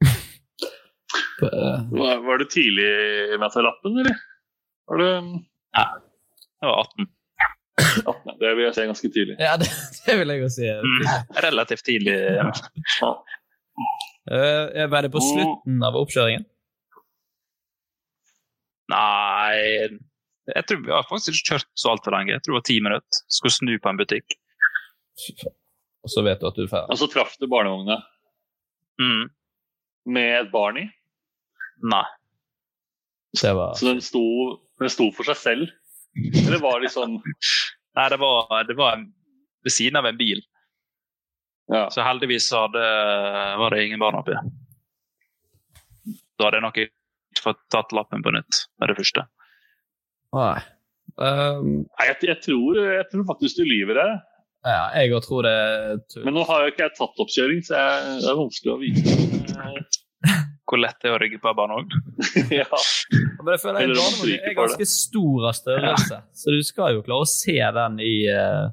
Var, var det tidlig med at jeg lappen, eller? Var det Nei, jeg var 18. Det vil jeg si ganske tidlig. Ja, det, det vil jeg jo si. Mm. Relativt tidlig. Ja. Uh, var det på slutten av oppkjøringen? Nei Jeg tror vi har faktisk ikke kjørt så altfor lenge. Jeg tror det var ti minutter. Skulle snu på en butikk. Og så vet du at du er ferdig. Og så traff du barnevogna Mm. med et barn i. Nei. Det var Så den sto, den sto for seg selv? Eller var det sånn Nei, det var, det var en, ved siden av en bil. Ja. Så heldigvis hadde, var det ingen barn oppi. Da hadde jeg nok ikke fått tatt lappen på nytt med det første. Nei. Um, Nei, jeg, jeg, tror, jeg tror faktisk du lyver her. ja, jeg òg tror det. Men nå har jo ikke jeg tatt oppkjøring, så jeg, det er vanskelig å vite. Hvor lett det er å rygge på en barnevogn. ja. Men jeg føler en om barnevogn er ganske stor av størrelse, så du skal jo klare å se den i, uh,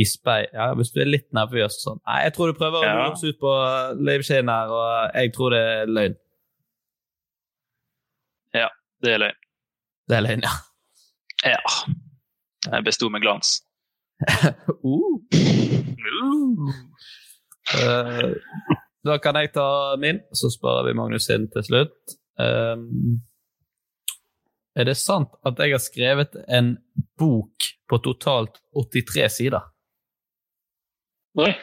i speil. Ja, hvis du er litt nervøs og sånn. Nei, jeg tror du prøver å Ja. lure oss ut på livskinn her, og jeg tror det er løgn. Ja, det er løgn. Det er løgn, ja. Ja. Jeg besto med glans. Uh. Eh, da kan jeg ta min, så sparer vi Magnus sin til slutt. Um, er det sant at jeg har skrevet en bok på totalt 83 sider? Nei.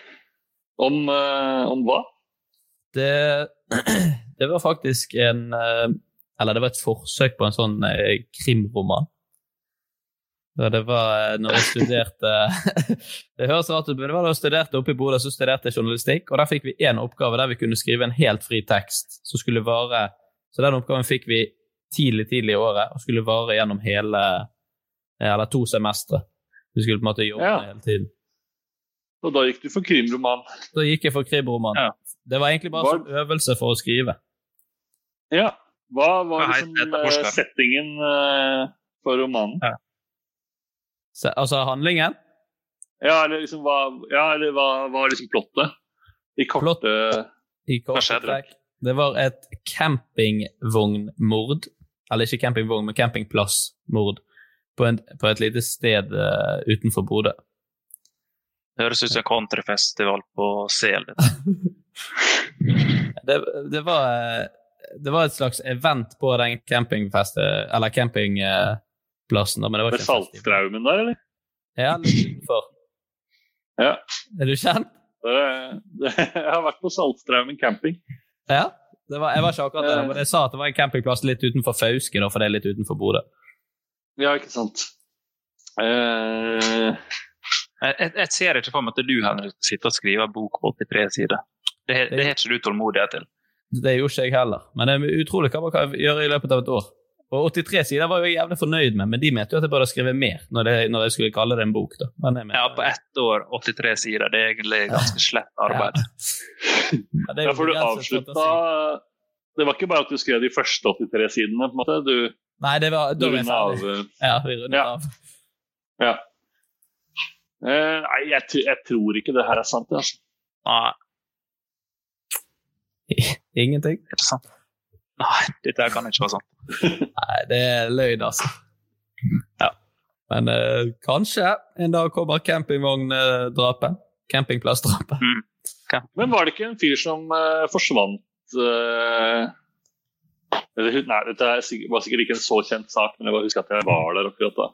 Om, uh, om hva? Det, det var faktisk en eh, Eller det var et forsøk på en sånn eh, krimroman. Da det var eh, når jeg studerte Det høres rart ut, men det var da jeg studerte oppe i Bodø, så studerte jeg journalistikk, og der fikk vi én oppgave der vi kunne skrive en helt fri tekst som skulle vare Så den oppgaven fikk vi tidlig, tidlig i året, og skulle vare gjennom hele Eller to semestre. Vi skulle på en måte jobbe Ja. hele tiden. Og da gikk du for krimroman. Da gikk jeg for krimroman. Ja. Det var egentlig bare Var- som øvelse for å skrive. Ja. Hva var liksom eh, settingen eh, for romanen? Ja. Så, altså handlingen Ja, eller liksom hva, ja, eller hva var liksom plottet? I korte i Hva korte trekk. Det var et campingvognmord. Eller ikke campingvogn, men campingplassmord på, en, på et lite sted uh, utenfor Bodø. Det høres ut som en countryfestival på Sel. Det, det, var, eh, det var et slags event på den campingfeste, eller campingplassen. da, Men det var Ved ikke en. Saltstraumen der, eller? Ja, litt utenfor. Ja. Er du kjent? Det, det, jeg har vært på Saltstraumen camping. Ja. Det var, jeg var ikke akkurat der, Eh. men jeg sa at det var en campingplass litt utenfor Fauske, da, for det er litt utenfor Bodø. Ja, ikke sant. Uh... Jeg, jeg, ser ikke for meg at du Henrik, sitter og skriver bok på 83 sider. Det, det har ikke du tålmodighet til. Det gjorde ikke jeg heller, men det er utrolig hva man kan gjøre i løpet av et år. Og 83 sider var jeg jævlig fornøyd med, men de mente jo at jeg burde skrev mer når, det, når jeg skulle kalle det en bok. da. Men jeg mener, Ja, på ett år, 83 sider. Det er egentlig ganske slett arbeid. Ja, det er ja, for du avslutta. Det var ikke bare at du skrev de første 83 sidene, på en måte. Du, Nei, det var, du da var jeg av Ja, vi rundet Ja. av. Ja. Eh, nei, jeg, jeg tror ikke det her er sant. Altså. Nei, Ingenting? det er sant. Nei, dette her kan ikke være sant. Nei, det er løgn, altså. Ja. Men eh, kanskje en dag kommer campingvogndrapet. Campingplassdrapet. Men var det ikke en fyr som eh, forsvant eh, Nei, dette er sikkert, var sikkert ikke en så kjent sak, men jeg bare husker at jeg var der akkurat da.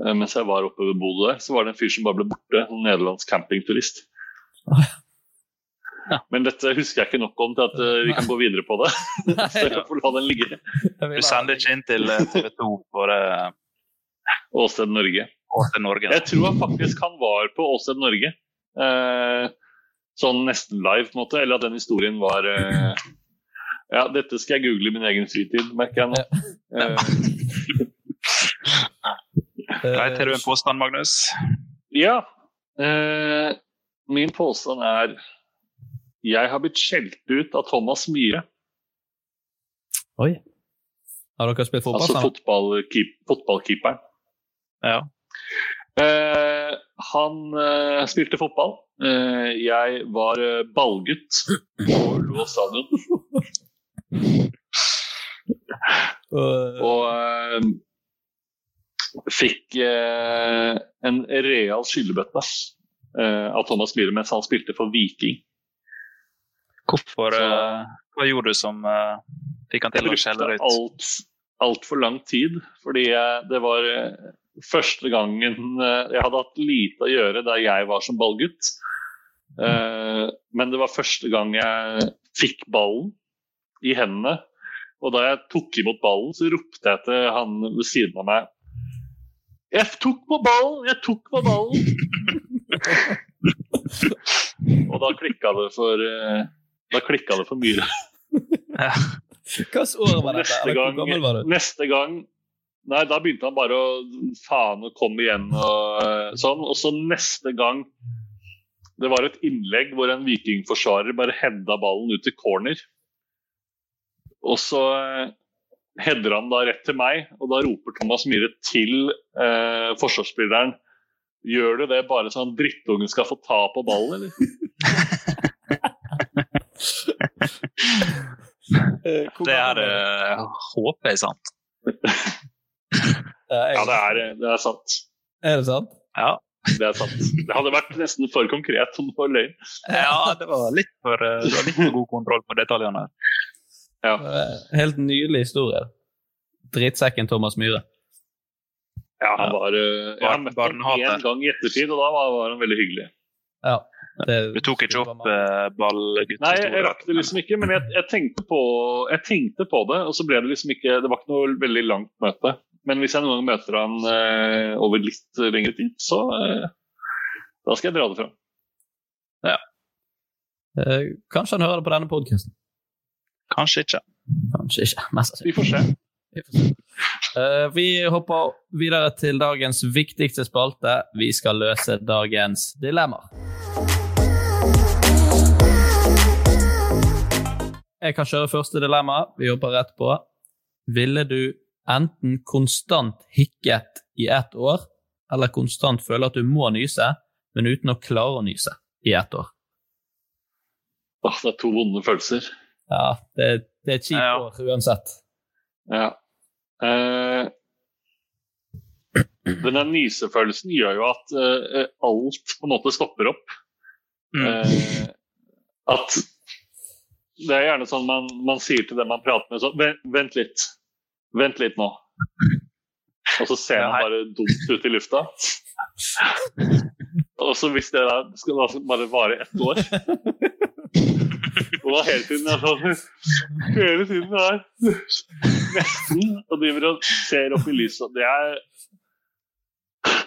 Eh, mens jeg var oppe ved Bodø der, så var det en fyr som bare ble borte. En nederlandsk campingturist. Men dette husker jeg ikke nok om til at uh, vi kan gå videre på det. så jeg får la den ligge. Du sender ikke inn til eh, TV 2 for uh, Åsted Norge. Åsted Norge. Jeg tror han faktisk han var på Åsted Norge. Uh, sånn nesten live, på en måte. Eller at den historien var uh, Ja, dette skal jeg google i min egen fritid, merker jeg nå. Eh, Greit, har du en påstand, Magnus? ja. Eh, min påstand er Jeg har blitt skjelt ut av Thomas Myhre. Oi. Har dere spilt fotball Altså sammen? fotballkeep, fotballkeeperen. Ja. Eh, han eh, spilte fotball. Eh, jeg var eh, ballgutt på Ullevål stadion. Og, Og eh, fikk eh, en real skyllebøtte eh, av Thomas Myhre mens han spilte for Viking. Hvorfor eh, Hva gjorde du som eh, fikk han til å skjelle deg ut? alt, altfor lang tid, fordi det var eh, første gangen eh, Jeg hadde hatt lite å gjøre da jeg var som ballgutt. Eh, men det var første gang jeg fikk ballen i hendene. Og da jeg tok imot ballen, så ropte jeg til han ved siden av meg Jeg tok på ballen! Jeg tok på ballen! og da klikka det for eh, Da klikka det for Myhre. Hvilket år var dette? Neste hvor gang, gammel var du? neste gang Nei, da begynte han bare å faen og komme igjen og eh, sånn. Og så neste gang Det var et innlegg hvor en vikingforsvarer bare heada ballen ut til corner. Og så eh, header han da rett til meg, og da roper Thomas Myhre til eh, forsvarsspilleren Gjør du det bare så han drittungen skal få ta på ballen, eller? Det er uh, håper jeg er sant. Ja, det er, det er sant. Er det sant? Ja. Det er sant. Det hadde vært nesten for konkret om det var løgn. Ja, det var litt for, eh, det var litt for god kontroll på detaljene. Ja. Helt nydelig historie. Drittsekken Thomas Myhre. Ja, han var uh, Jeg har møtt ham én gang i ettertid, og da var, var han veldig hyggelig. Ja. Det, Du tok ikke opp uh, ballgutt? Nei, jeg rakk det liksom ikke, men jeg, jeg, tenkte på, jeg tenkte på det, og så ble det liksom ikke Det var ikke noe veldig langt møte. Men hvis jeg noen gang møter han eh, over litt lengre tid, så eh, da skal jeg dra det fram. Eh, kanskje han hører det på denne podkasten. Kanskje ikke. Kanskje ikke. Mest. Vi får se. Vi får se. Eh, vi hopper videre til dagens viktigste spalte. Vi skal løse dagens dilemmaer. Jeg kan kjøre første dilemma. Vi hopper rett på. Ville du enten konstant hikket i ett år, eller konstant føle at du må nyse, men uten å klare å nyse i ett år? Åh, det er to vonde følelser. Ja, det, det er et kjipt Ja. år uansett. Ja. Eh, den der nysefølelsen gjør jo at eh, alt på en måte stopper opp. Mm. Eh, at det er gjerne sånn man, man sier til den man prater med sånn vent, vent litt. Vent litt nå. Og så ser man bare dumt ut i lufta. Og så hvis det da skal da bare vare ett år Og da hele tiden er sånn Hele tiden er nesten og driver og ser opp i lyset. Det er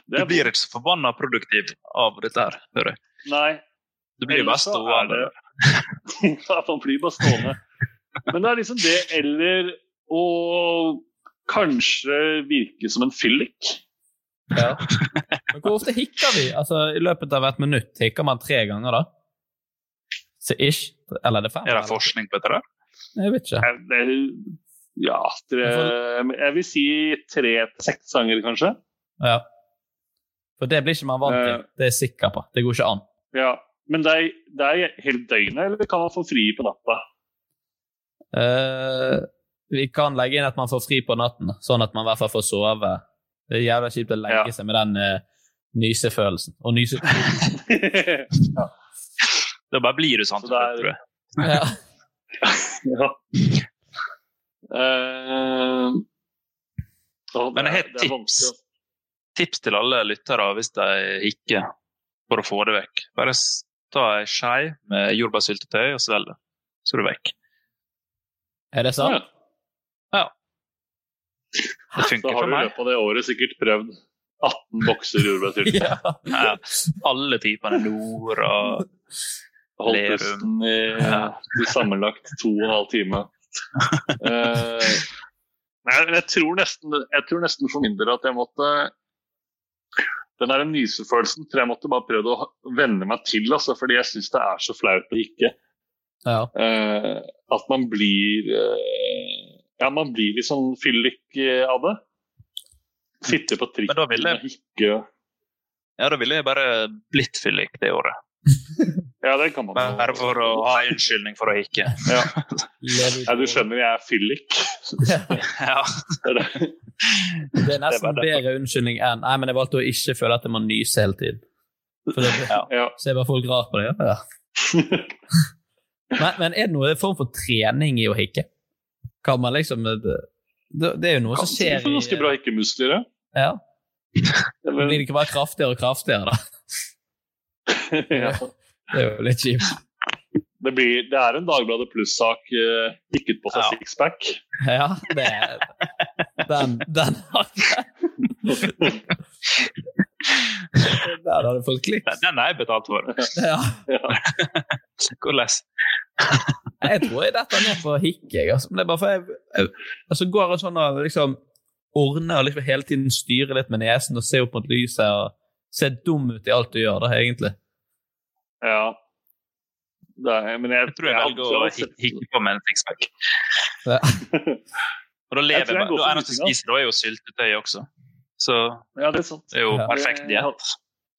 Du blir ikke så forbanna produktiv av dette her, hører jeg. Nei. Du blir bare stående. Man blir bare stående. Men det er liksom det, eller å kanskje virke som en fyllik. Ja. Men hvor ofte hikker vi? Altså, I løpet av et minutt hikker man tre ganger, da? Så ish? Eller er det fem? Er det forskning på dette? Jeg vet ikke. Jeg- det- Ja, tre, jeg vil si tre til seks ganger, kanskje. Ja. For det blir ikke man vant til. Eh. Det er jeg sikker på. Det går ikke an. Ja, Men det er, det er helt døgnet, eller kan man få fri på natta? Uh, vi kan legge inn at man får fri på natten, sånn at man i hvert fall får sove. Det er jævla kjipt å legge seg med den uh, nysefølelsen. Og nyse... ja. Da bare blir du sånn, tror jeg. Ja. ja. Uh, oh, Men jeg har et tips. Tips til alle lyttere hvis de hikker, for å få det vekk. Bare ta ei skei med jordbærsyltetøy og svelge, det, så er det vekk. Er det sant? Ja. Det Da funker har du i løpet av det året sikkert prøvd 18 bokser jordbærsyltetøy. Ja. Alle typene nord og Holdt pusten i, i sammenlagt to og en halv time. Eh, men jeg, jeg, tror nesten, jeg tror nesten for min del at jeg måtte Den der nysefølelsen tror jeg måtte bare prøve å venne meg til, altså, fordi jeg syns det er så flaut å ikke. Ja. Uh, at man blir uh, Ja, man blir litt sånn fyllik eh, av det. Sitte på trikken og hikke. Ja, da ville jeg bare blitt fyllik det året. Ja, det kan man. Bare for å ha en unnskyldning for å hikke. Ja. Ja, du skjønner, jeg er fyllik. Ja. Det er nesten Det var det. bedre unnskyldning enn Nei, men jeg valgte å ikke føle at jeg må nyse hele tiden. For det, Ja. Ser bare folk rart på det? Ja. men, men er det noen form for trening i å hikke? Kan man liksom Det, det er jo noe som Du skjer i ganske bra hikkemuskler, ja. Ja. Blir det ikke bare kraftigere og kraftigere, da? ja. Det er jo litt kjipt. Det, blir, det er en Dagbladet Pluss-sak uh, hikket på seg Ja. sixpack. Ja, det er Den, den hadde Der har du fått klikk. Den- Den har jeg betalt for. Ja. Hvordan? Jeg tror jeg detter ned på hikk, jeg. Altså. Men det er bare for jeg, jeg altså går jeg sånn og liksom ordner og liksom hele tiden styrer litt med nesen og ser opp mot lyset og ser dum ut i alt du gjør, da, egentlig. Ja. Det er, men jeg, Jeg tror jeg velger å hikke på med en sixpack. Og da Jeg lever jeg jeg. Da for eneste jeg hikking, spiser, da er jo syltetøy også. Så Ja, det er sant. det er jo Ja. perfekt diett.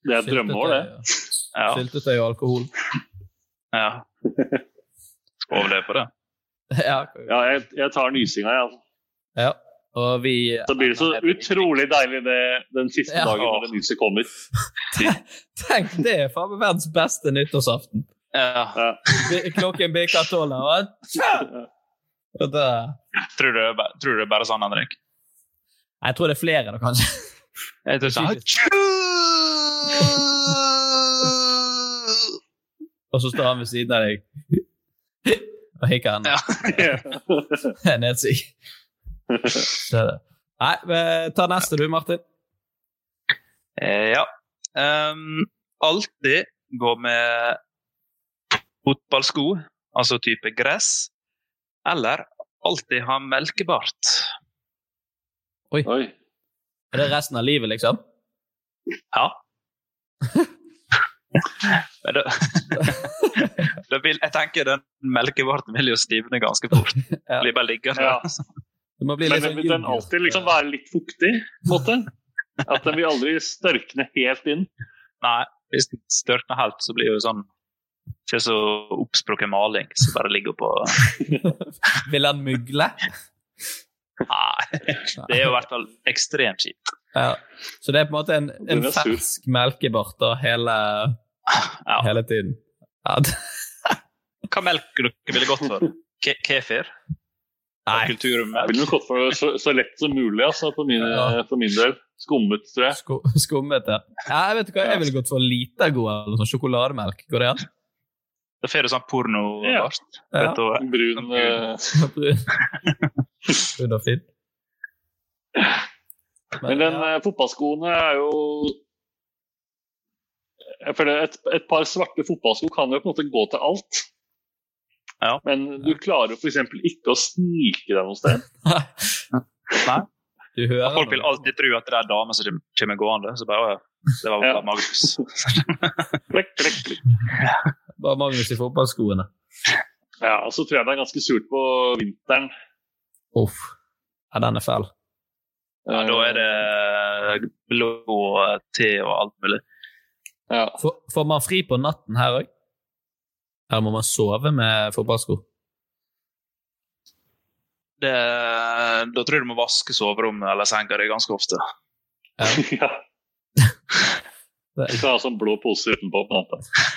Det er et drømmeår, det. Ja. Syltetøy og alkohol. ja. Skal overleve på det. Ja. Ja, jeg, jeg tar nysinga, jeg. Altså. ja. Og vi Så blir det så utrolig deilig det, den siste Ja. dagen når det lyset kommer. Tenk, det er faen meg verdens beste nyttårsaften. Ja. Ja. Klokken bikker tolv, og da Tror du det er bare- tror du det er bare sånn, Henrik? Jeg tror det er flere, da, kanskje. Jeg tror sånn Og så står han ved siden av deg og hikker henne. Ja. Nedsig. Nei, vi ta neste du, Martin. Eh, ja. Um, alltid gå med fotballsko, altså type gress, eller alltid ha melkebart. Oi. Oi. Er det resten av livet, liksom? Ja. Men da, da vil, jeg tenker den melkebarten vil jo stivne ganske fort. Ja. Blir bare liggende. Ja. Det må bli Men litt sånn vil den alltid liksom være litt fuktig? på en måte? At den vil aldri størkne helt inn? Nei, hvis den størkner helt, så blir det jo sånn Ikke så oppsprukket maling som bare ligger på Vil han mygle? Nei. Det er jo i hvert fall ekstremt kjipt. Ja. Så det er på en måte en, en Den er fersk melkebart da, hele, Ja. hele tiden. Ja, Hva melk dere ville gått for? Ke kefir? Nei. Jeg ville nok gått for så, så lett som mulig altså, for, min, Ja. for min del. Skummet, tror jeg. Sko skummet, ja. ja. Jeg vet hva, jeg ville gått for Litago eller sånn sjokolademelk. Går det an? Da får du sånn pornobart. Ja. ja. Brun eh, Brun Brun og fin. Men den ja. eh, fotballskoene er jo Jeg føler et, et par svarte fotballsko kan jo på en måte gå til alt. Ja. Men du klarer jo f.eks. ikke å snike deg noe sted. Nei. Du hører Folk vil alltid tro at det er damer som kommer gående. Så bare, det var Ja. bare Magnus. Klikk, klikk, klikk. Bare Magnus i fotballskoene. Ja, og så tror jeg det er ganske surt på vinteren. Uff. Ja, den er fæl. Ja, da er det blå te og alt mulig. Ja. Får, får man fri på natten her òg? Eller må man sove med fotballsko? Det, da tror jeg du må vaske soverommet eller senga di ganske ofte. ja. Det, Du kan ha sånn blå pose utenpå på natta.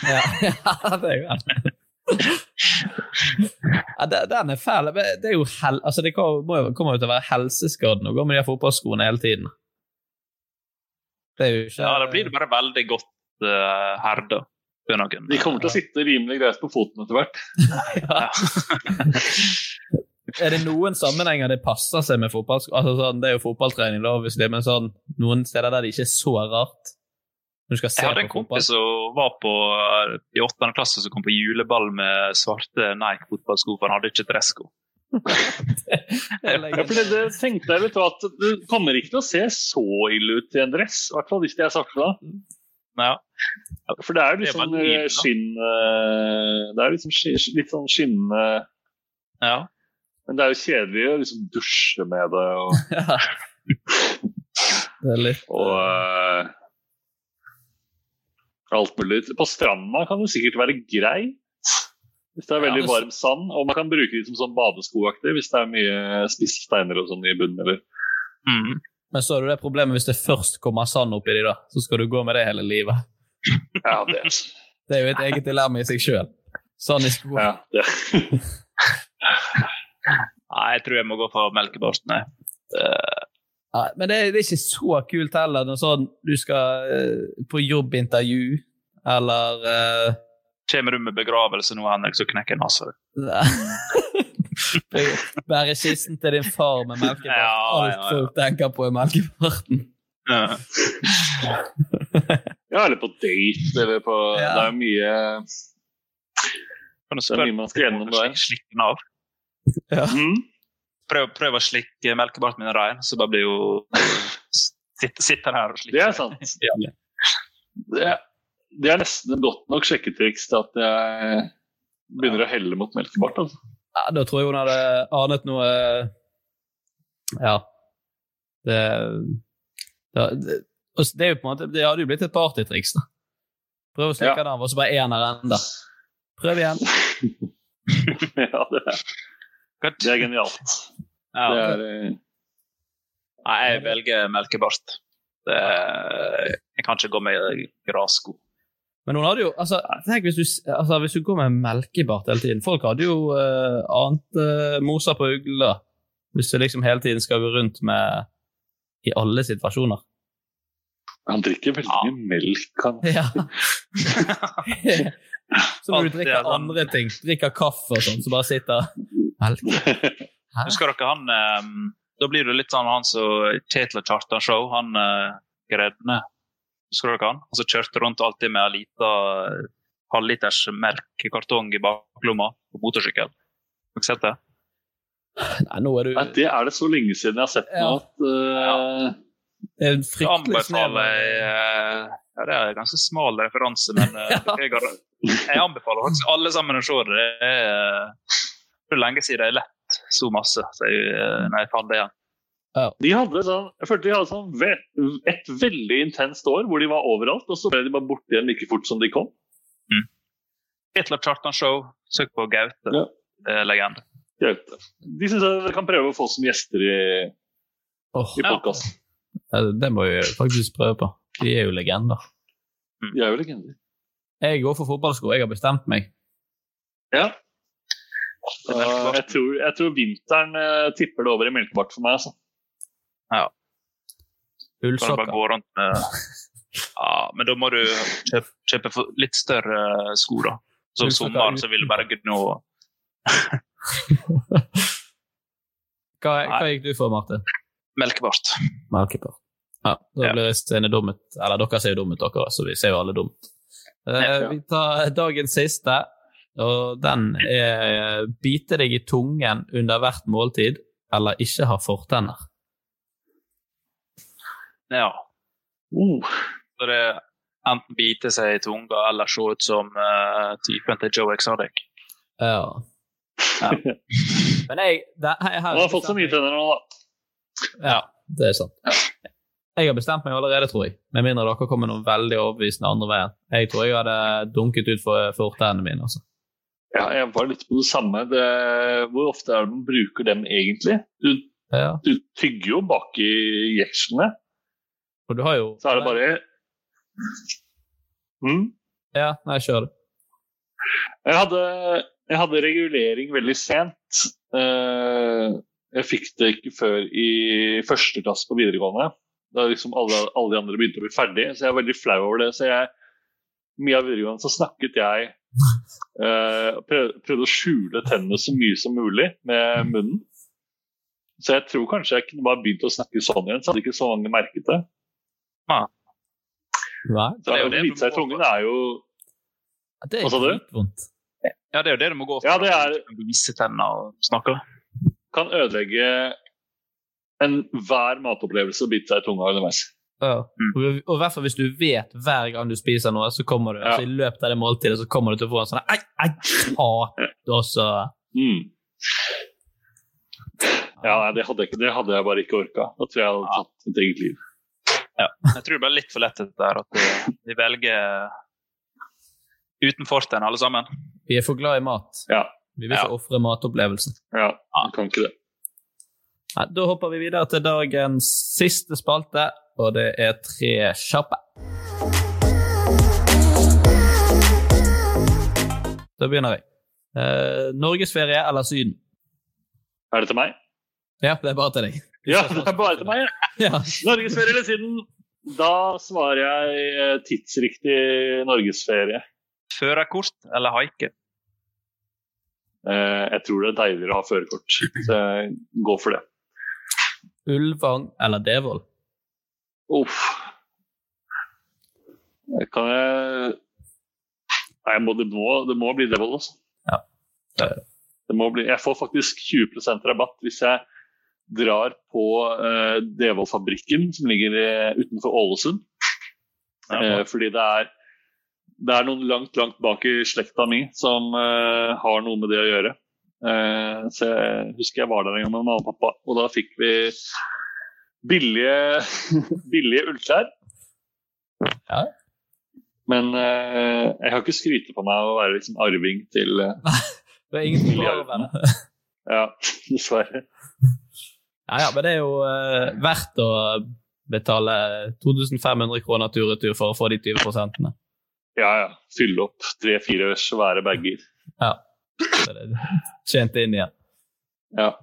ja, ja, det er jo det. Ja, den er fæl. Det er jo hel, altså det kommer jo- kommer jo til å være helseskadende å gå med de her fotballskoene hele tiden. Det er jo ikke Ja, Da blir det bare veldig godt uh, herda. De kommer til å sitte rimelig greit på foten etter hvert. Er det noen sammenhenger det passer seg med fotballsko? Altså, sånn, det er jo fotballtrening, da, det, men sånn, noen steder der det ikke er så rart. Når du skal se Jeg hadde en på fotball. kompis som var på, eh, i åttende klasse som kom på juleball med svarte Nike fotballsko, for han hadde ikke dressko. Ja, for det, det tenkte jeg litt på at Det kommer ikke til å se så ille ut i en dress, i hvert fall hvis de er svarte. Ja. For det er jo Det liksom skinn eh, Det er liksom litt sånn skinnende Ja. Men det er jo kjedelig å liksom dusje med det og, Ja. Det er litt og uh, alt mulig. På stranda kan det sikkert være greit. Hvis det er veldig Ja, det- varm sand. Og man kan bruke de som sånn badeskoaktig hvis det er mye spisse steiner og sånn i bunnen. Eller. Mm. Men så er du det problemet hvis det først kommer sand oppi de, da. Så skal du gå med det hele livet. Ja, det, Det er jo et eget dilemma i seg sjøl. Sand i skoene. ja, det. Nei, jeg tror jeg må gå for melkebarsten, jeg. Ja, men det det er ikke så kult heller når sånn, du skal uh, på jobbintervju, eller uh... Kommer du med begravelse nå, Henrik, så knekker jeg nesa. Bære kissen til din far med melkebart. Ja, Alt ja, ja. folk tenker på, er melkebarten. Ja. ja, eller på date, eller på Ja. Det er mye Kan du Det spørre man skal gjennom der. slik, slikke den av? Ja. Mm. Prøv, prøv å slikke melkebarten min rein, så bare blir jo Sitter, sitter her og slikker. Det er sant. Ja. Det det er nesten et godt nok sjekketriks til at jeg begynner å helle mot melkebart. Altså. Ja, da tror jeg hun hadde anet noe Ja. Det, det, det, det er jo på en måte Det hadde jo blitt et partytriks, da. Prøv å slikke Ja. den av, og så bare én her enda. Prøv igjen. ja, det er, det er genialt. Ja. Det er eh, Nei, jeg velger melkebart. Det, jeg kan ikke gå med grassko. Men hun hadde jo altså, tenk hvis du, altså, hvis du går med melkebart hele tiden Folk hadde jo uh, annet uh, moser på ugler hvis du liksom hele tiden skal gå rundt med i alle situasjoner. Han drikker veldig mye melk. Han. Ja. Så når du drikke drikker andre ting, drikker kaffe og sånn, så bare sitter melk. Husker dere han um, Da blir det litt sånn han som Kjetil Kjartan Show, han uh, Gredne. Husker dere han? Han som kjørte rundt alltid med en liten halvliters merkekartong i baklomma på motorsykkel. Har dere sett det? Nei, nå er du Nei, det er det så lenge siden jeg har sett nå at eh, Det er en fryktelig anbefaler eh, ja, Det er en ganske smal referanse, men ja. jeg, har, jeg anbefaler faktisk alle sammen å se det. Det er det for lenge siden jeg har lett så masse så jeg, eh, når jeg fant det igjen. De hadde sånn, jeg følte de hadde sånn ve et veldig intenst år hvor de var overalt, og så ble de bare borte igjen like fort som de kom. Hitler Chartan Show, søk på Gaute. Ja. Er legende. Gaute. De syns jeg kan prøve å få som gjester i, oh, i podkasten. ja, Det må vi faktisk prøve på. De er jo legender. De er jo legender. Jeg går for fotballsko. Jeg har bestemt meg. Ja. Jeg, tror, jeg tror vinteren eh, tipper det over i melkebart for meg. Altså. Ja. Ullsokker. gå rundt med Ja, men da må du kjøpe, kjøpe litt større sko, da. Så om sommeren så vil du bare gnå Hva, hva gikk du for, Marte? melkebart. Melkebart. Ja, da Ja. blir Stine dum ut. Eller dere ser jo dumme ut, dere, så vi ser jo alle dumt. Uh, Vi tar dagens siste, og den er bite deg i tungen under hvert måltid, eller ikke ha fortenner. Ja. Så det er enten bite seg i tunga eller se ut som uh, typen til Joe Exotic. Ja. ja. Men jeg det, her, Han har fått så mye tenner nå, da. Ja, det er sant. Jeg har bestemt meg allerede, tror jeg. Med mindre dere kommer noen veldig overbevisende andre veien. Jeg tror jeg hadde dunket ut for fortennene mine. altså. Ja, jeg var litt på det samme. Det, hvor ofte er det man bruker dem egentlig? Du, Ja. du tygger jo bak i jekslene. Og du har jo Så er det bare mm. Ja, nei, kjør jeg, hadde, jeg hadde regulering veldig sent. Eh, jeg fikk det ikke før i første klasse på videregående. Da liksom alle, alle de andre begynte å bli ferdig, så jeg er veldig flau over det. Så jeg, mye av videregående så snakket jeg eh, prøvde å skjule tennene så mye som mulig med munnen. Så jeg tror kanskje jeg kunne bare begynt å snakke sånn igjen, så hadde ikke så mange merket det. Nei, Så Det er jo å det bite seg i tungen er jo det Hva sa du? dritvondt. Ja, det er jo det du må gå for. Ja, det er- Du Vise tenner og snakke. kan ødelegge enhver matopplevelse å bite seg i tunga underveis. Ja. Og, og i hvert fall hvis du vet hver gang du spiser noe, så kommer du, Ja. altså, i løpet av det måltidet så kommer du til å få en sånn Ei, ei, ta! Og så Mm. Ja, nei, det hadde, jeg ikke, det hadde jeg bare ikke orka. Da tror jeg jeg hadde tatt mitt eget liv. Ja. Jeg tror det ble litt for lett dette her, at vi, vi velger uten fortegn, alle sammen. Vi er for glad i mat. Ja. Vi vil ikke ofre matopplevelsen. Ja, vi kan ikke det. Ja, da hopper vi videre til dagens siste spalte, og det er tre kjappe. Da begynner jeg. Eh, Norgesferie eller Syden? Er det til meg? Ja, det er bare til deg. Ja, det er bare til meg. Ja. Norgesferie eller Syden? Da svarer jeg eh, tidsriktig norgesferie. Førerkort eller haike? Eh, jeg tror det er deiligere å ha førerkort, så jeg går for det. Ulvang eller Devold? Uff. Kan jeg Nei, jeg må, det, må, det må bli Devold, altså. Ja. Det må bli, jeg får faktisk 20% rabatt hvis jeg drar på uh, Devold-fabrikken som ligger eh, utenfor Ålesund. Eh, fordi det er, det er noen langt, langt bak i slekta mi som har noe med det å gjøre. Eh, så jeg husker jeg var der en gang med mamma og pappa, og da fikk vi billige, billige ullklær. Ja. Men eh, jeg kan ikke skryte på meg å være liksom arving til eh, Det er ingen som klarer å være det. Ja, dessverre. Ja, ja, men det er jo uh, verdt å betale 2500 kroner tur-retur for å få de 20 prosentene. Ja, ja. Fylle opp tre-fire svære bager. Ja. Så det tjente Tjent inn igjen. Ja.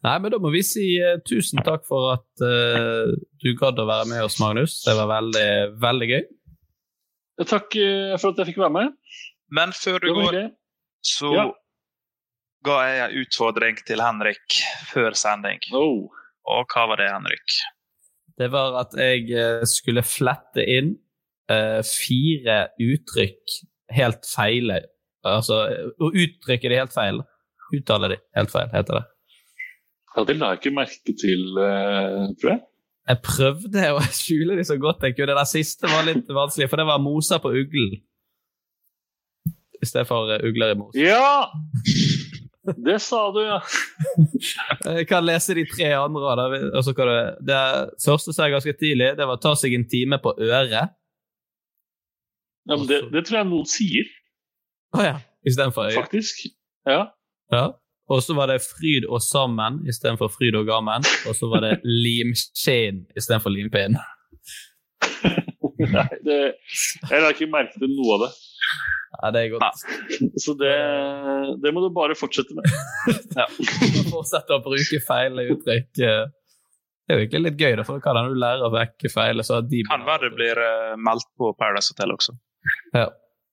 Nei, men da må vi si uh, tusen takk for at uh, du gadd å være med oss, Magnus. Det var veldig, veldig gøy. Takk eh, for at jeg fikk være med. Men før du går, så Ja. Ga jeg en utfordring til Henrik før sending. Oh. Og hva var det, Henrik? Det var at jeg eh, skulle flette inn uh, fire uttrykk helt feil. Altså uttrykker uttrykke de helt feil. Uttale de helt feil, heter det. Ja, det la jeg ikke merke til, uh, tror jeg. Jeg prøvde å skjule de så godt jeg kunne. der siste var litt vanskelig, for det var moser på uglen. I stedet for ugler i mos. Ja! Det sa du, ja. Jeg kan lese de tre andre. Da. Altså, så kan det første sa jeg ganske tidlig, det var ta seg en time på øret. ja men det, det tror jeg noen sier, Å ja. Istedenfor øye. faktisk. Ja. Ja. Og så var det fryd og sammen istedenfor fryd og gammen. Og så var det limskinn istedenfor limpinn. Nei, det, jeg la ikke merke til noe av det. Ja, det er godt. Så det, det må du bare fortsette med. Ja. Fortsette å bruke feil uttrykk. Det er jo egentlig litt gøy, da, for da kan du lære å vekke feil. Så de Kan være det blir eh, meldt på Paradise Hotel også. Ja.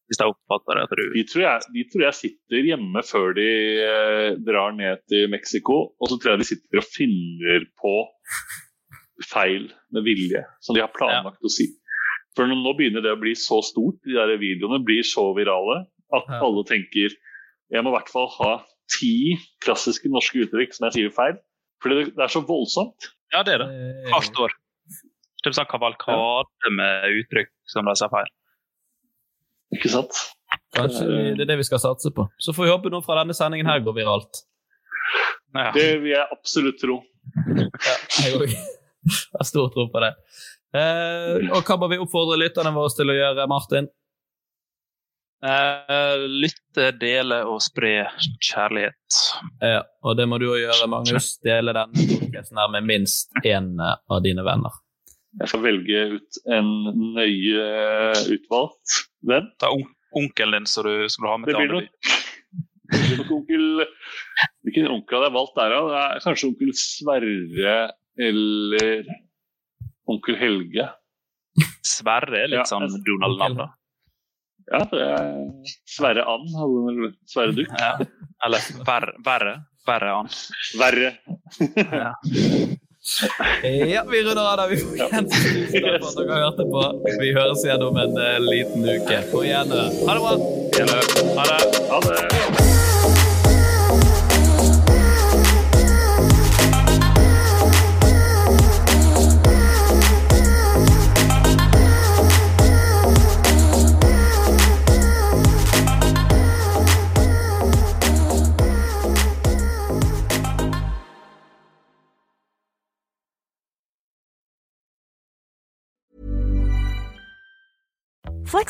Hvis jeg oppfatter det. Tror du... De tror, jeg, de tror jeg sitter hjemme før de eh, drar ned til Mexico, og så tror jeg de sitter og finner på feil med vilje, som de har planlagt å si. For nå- begynner det å bli så stort, de der videoene blir så virale, at Ja. alle tenker jeg må i hvert fall ha ti klassiske norske uttrykk som jeg sier feil. Fordi det, er så voldsomt. Ja, det er det. Hvert år. Det er sånn kavalkade med uttrykk som de sa feil. Ikke sant? Kanskje det er det vi skal satse på. Så får vi håpe noe fra denne sendingen her går viralt. Ja. Det vil jeg absolutt tro. Ja, jeg òg har stor tro på det. Eh, og hva må vi oppfordre lytterne våre til å gjøre, Martin? Eh, lytte, dele og spre kjærlighet. Ja, og det må du òg gjøre, Magnus. Dele denne podkasten her med minst én av dine venner. Jeg får velge ut en nøye utvalgt venn. Ta on onkelen din som du skulle ha med til Andeby. det blir nok onkel Hvilken onkel hadde jeg valgt der, da? Det kanskje onkel Sverre eller onkel Helge. Sverre er litt Ja, sånn Donald-navn, da. Ja, det er Sverre And hadde vel Sverre Duck. Ja. Eller verre. Verre, verre an. Verre. Ja. Ja, vi runder av der. Vi får igjen tusen takk for at dere hørte på. Vi høres igjen om en eh, liten uke. På gjenhør. Ha det bra! Ha det. Ha det.